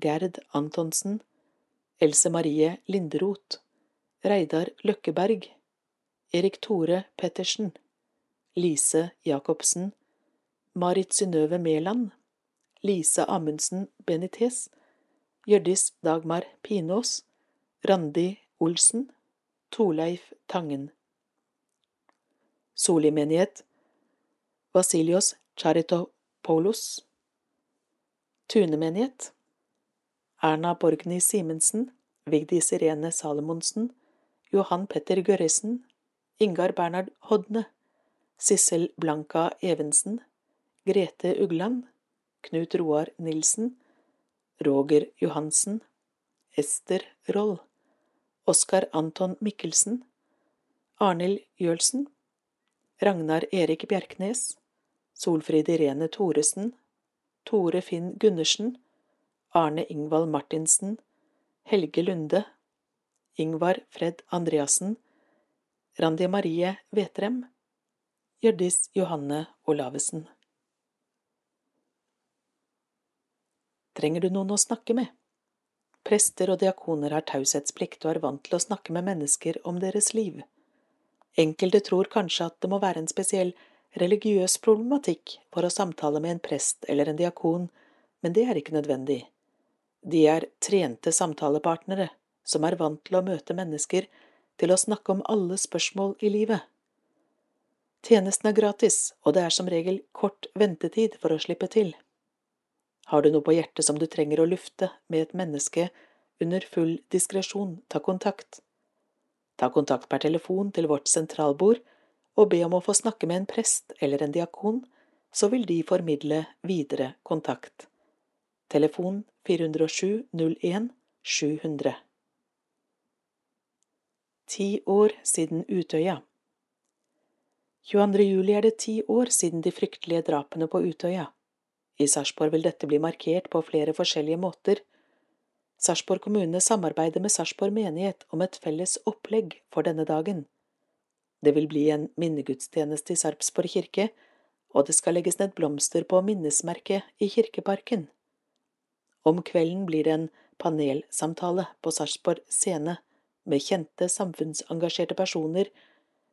S1: Gerd Antonsen, Else Marie Linderoth, Reidar Løkkeberg, Erik Tore Pettersen, Lise Jacobsen, Marit Synnøve Mæland, Lise Amundsen Benitez, Hjørdis Dagmar Pinås, Randi Olsen, Torleif Tangen. Soli menighet Vasilios Charitopoulos. Tune menighet Erna Borgny Simensen, Vigdis Irene Salomonsen, Johan Petter Gørresen, Ingar Bernhard Hodne, Sissel Blanka Evensen, Grete Ugland, Knut Roar Nilsen, Roger Johansen, Ester Roll. Oskar Anton Mikkelsen, Arnhild Jølsen, Ragnar Erik Bjerknes, Solfrid Irene Thoresen, Tore Finn Gundersen, Arne Ingvald Martinsen, Helge Lunde, Ingvar Fred Andreassen, Randi Marie Vetrem, Hjørdis Johanne Olavesen. Trenger du noen å snakke med? Prester og diakoner har taushetsplikt og er vant til å snakke med mennesker om deres liv. Enkelte tror kanskje at det må være en spesiell religiøs problematikk for å samtale med en prest eller en diakon, men det er ikke nødvendig. De er trente samtalepartnere som er vant til å møte mennesker til å snakke om alle spørsmål i livet. Tjenesten er gratis, og det er som regel kort ventetid for å slippe til. Har du noe på hjertet som du trenger å lufte med et menneske under full diskresjon, ta kontakt. Ta kontakt per telefon til vårt sentralbord og be om å få snakke med en prest eller en diakon, så vil de formidle videre kontakt. Telefon 407 01 700 Ti år siden Utøya 22. juli er det ti år siden de fryktelige drapene på Utøya. I Sarpsborg vil dette bli markert på flere forskjellige måter. Sarpsborg kommune samarbeider med Sarpsborg menighet om et felles opplegg for denne dagen. Det vil bli en minnegudstjeneste i Sarpsborg kirke, og det skal legges ned blomster på minnesmerket i kirkeparken. Om kvelden blir det en panelsamtale på Sarpsborg scene med kjente samfunnsengasjerte personer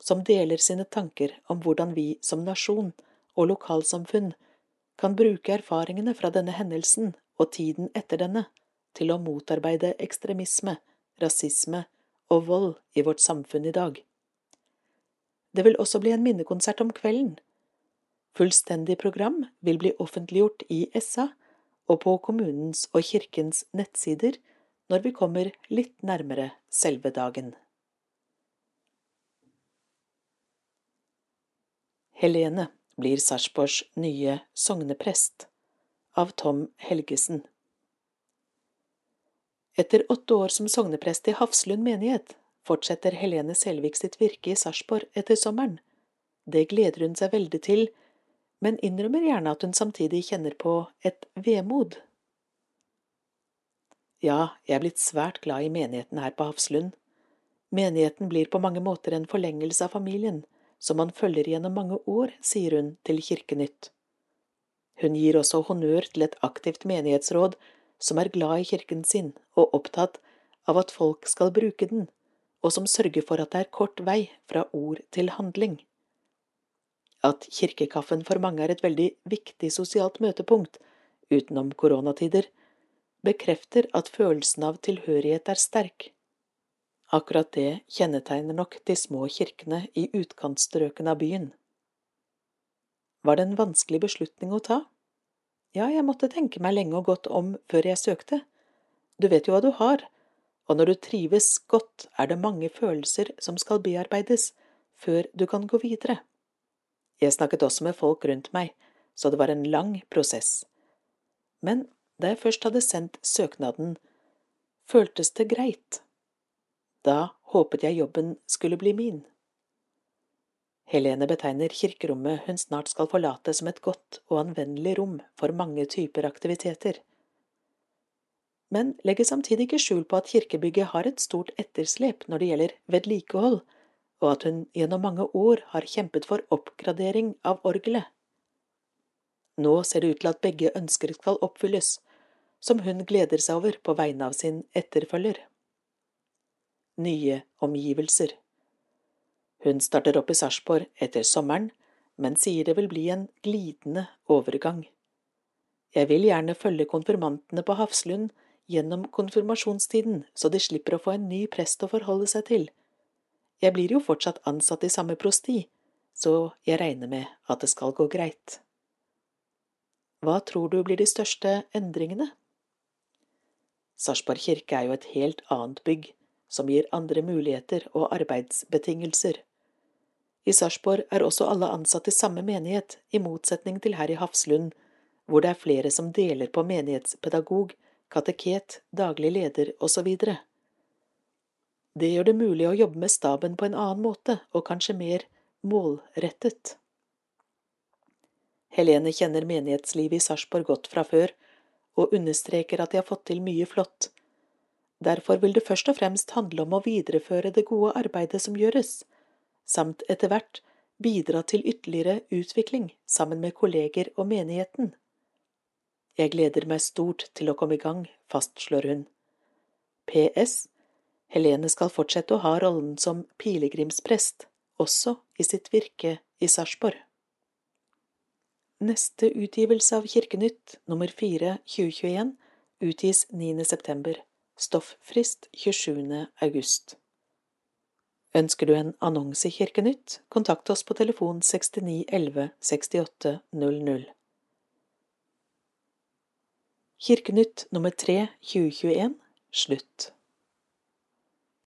S1: som deler sine tanker om hvordan vi som nasjon og lokalsamfunn kan bruke erfaringene fra denne hendelsen og tiden etter denne til å motarbeide ekstremisme, rasisme og vold i vårt samfunn i dag. Det vil også bli en minnekonsert om kvelden. Fullstendig program vil bli offentliggjort i SA og på kommunens og kirkens nettsider når vi kommer litt nærmere selve dagen. Helene blir Sarpsborgs nye sogneprest, av Tom Helgesen. Etter åtte år som sogneprest i Hafslund menighet fortsetter Helene Selvik sitt virke i Sarpsborg etter sommeren. Det gleder hun seg veldig til, men innrømmer gjerne at hun samtidig kjenner på et vemod. Ja, jeg er blitt svært glad i menigheten her på Hafslund. Menigheten blir på mange måter en forlengelse av familien, som man følger gjennom mange år, sier hun til Kirkenytt. Hun gir også honnør til et aktivt menighetsråd som er glad i kirken sin og opptatt av at folk skal bruke den, og som sørger for at det er kort vei fra ord til handling. At kirkekaffen for mange er et veldig viktig sosialt møtepunkt utenom koronatider, bekrefter at følelsen av tilhørighet er sterk. Akkurat det kjennetegner nok de små kirkene i utkantstrøkene av byen. Var det en vanskelig beslutning å ta? Ja, jeg måtte tenke meg lenge og godt om før jeg søkte. Du vet jo hva du har, og når du trives godt, er det mange følelser som skal bearbeides før du kan gå videre. Jeg snakket også med folk rundt meg, så det var en lang prosess. Men da jeg først hadde sendt søknaden, føltes det greit. Da håpet jeg jobben skulle bli min. Helene betegner kirkerommet hun snart skal forlate som et godt og anvendelig rom for mange typer aktiviteter. Men legger samtidig ikke skjul på at kirkebygget har et stort etterslep når det gjelder vedlikehold, og at hun gjennom mange år har kjempet for oppgradering av orgelet. Nå ser det ut til at begge ønsker skal oppfylles, som hun gleder seg over på vegne av sin etterfølger nye omgivelser. Hun starter opp i Sarpsborg etter sommeren, men sier det vil bli en glidende overgang. Jeg vil gjerne følge konfirmantene på Hafslund gjennom konfirmasjonstiden, så de slipper å få en ny prest å forholde seg til. Jeg blir jo fortsatt ansatt i samme prosti, så jeg regner med at det skal gå greit. Hva tror du blir de største endringene? Sarpsborg kirke er jo et helt annet bygg som gir andre muligheter og arbeidsbetingelser. I Sarpsborg er også alle ansatt i samme menighet, i motsetning til her i Hafslund, hvor det er flere som deler på menighetspedagog, kateket, daglig leder osv. Det gjør det mulig å jobbe med staben på en annen måte, og kanskje mer målrettet. Helene kjenner menighetslivet i Sarpsborg godt fra før, og understreker at de har fått til mye flott. Derfor vil det først og fremst handle om å videreføre det gode arbeidet som gjøres, samt etter hvert bidra til ytterligere utvikling sammen med kolleger og menigheten. Jeg gleder meg stort til å komme i gang, fastslår hun. PS. Helene skal fortsette å ha rollen som pilegrimsprest, også i sitt virke i Sarpsborg. Neste utgivelse av Kirkenytt, nummer 4 2021, utgis 9. september. Stofffrist 27. august. Ønsker du en annonse i Kirkenytt, kontakt oss på telefon 69 11 68 00. Kirkenytt nummer 3 2021 slutt.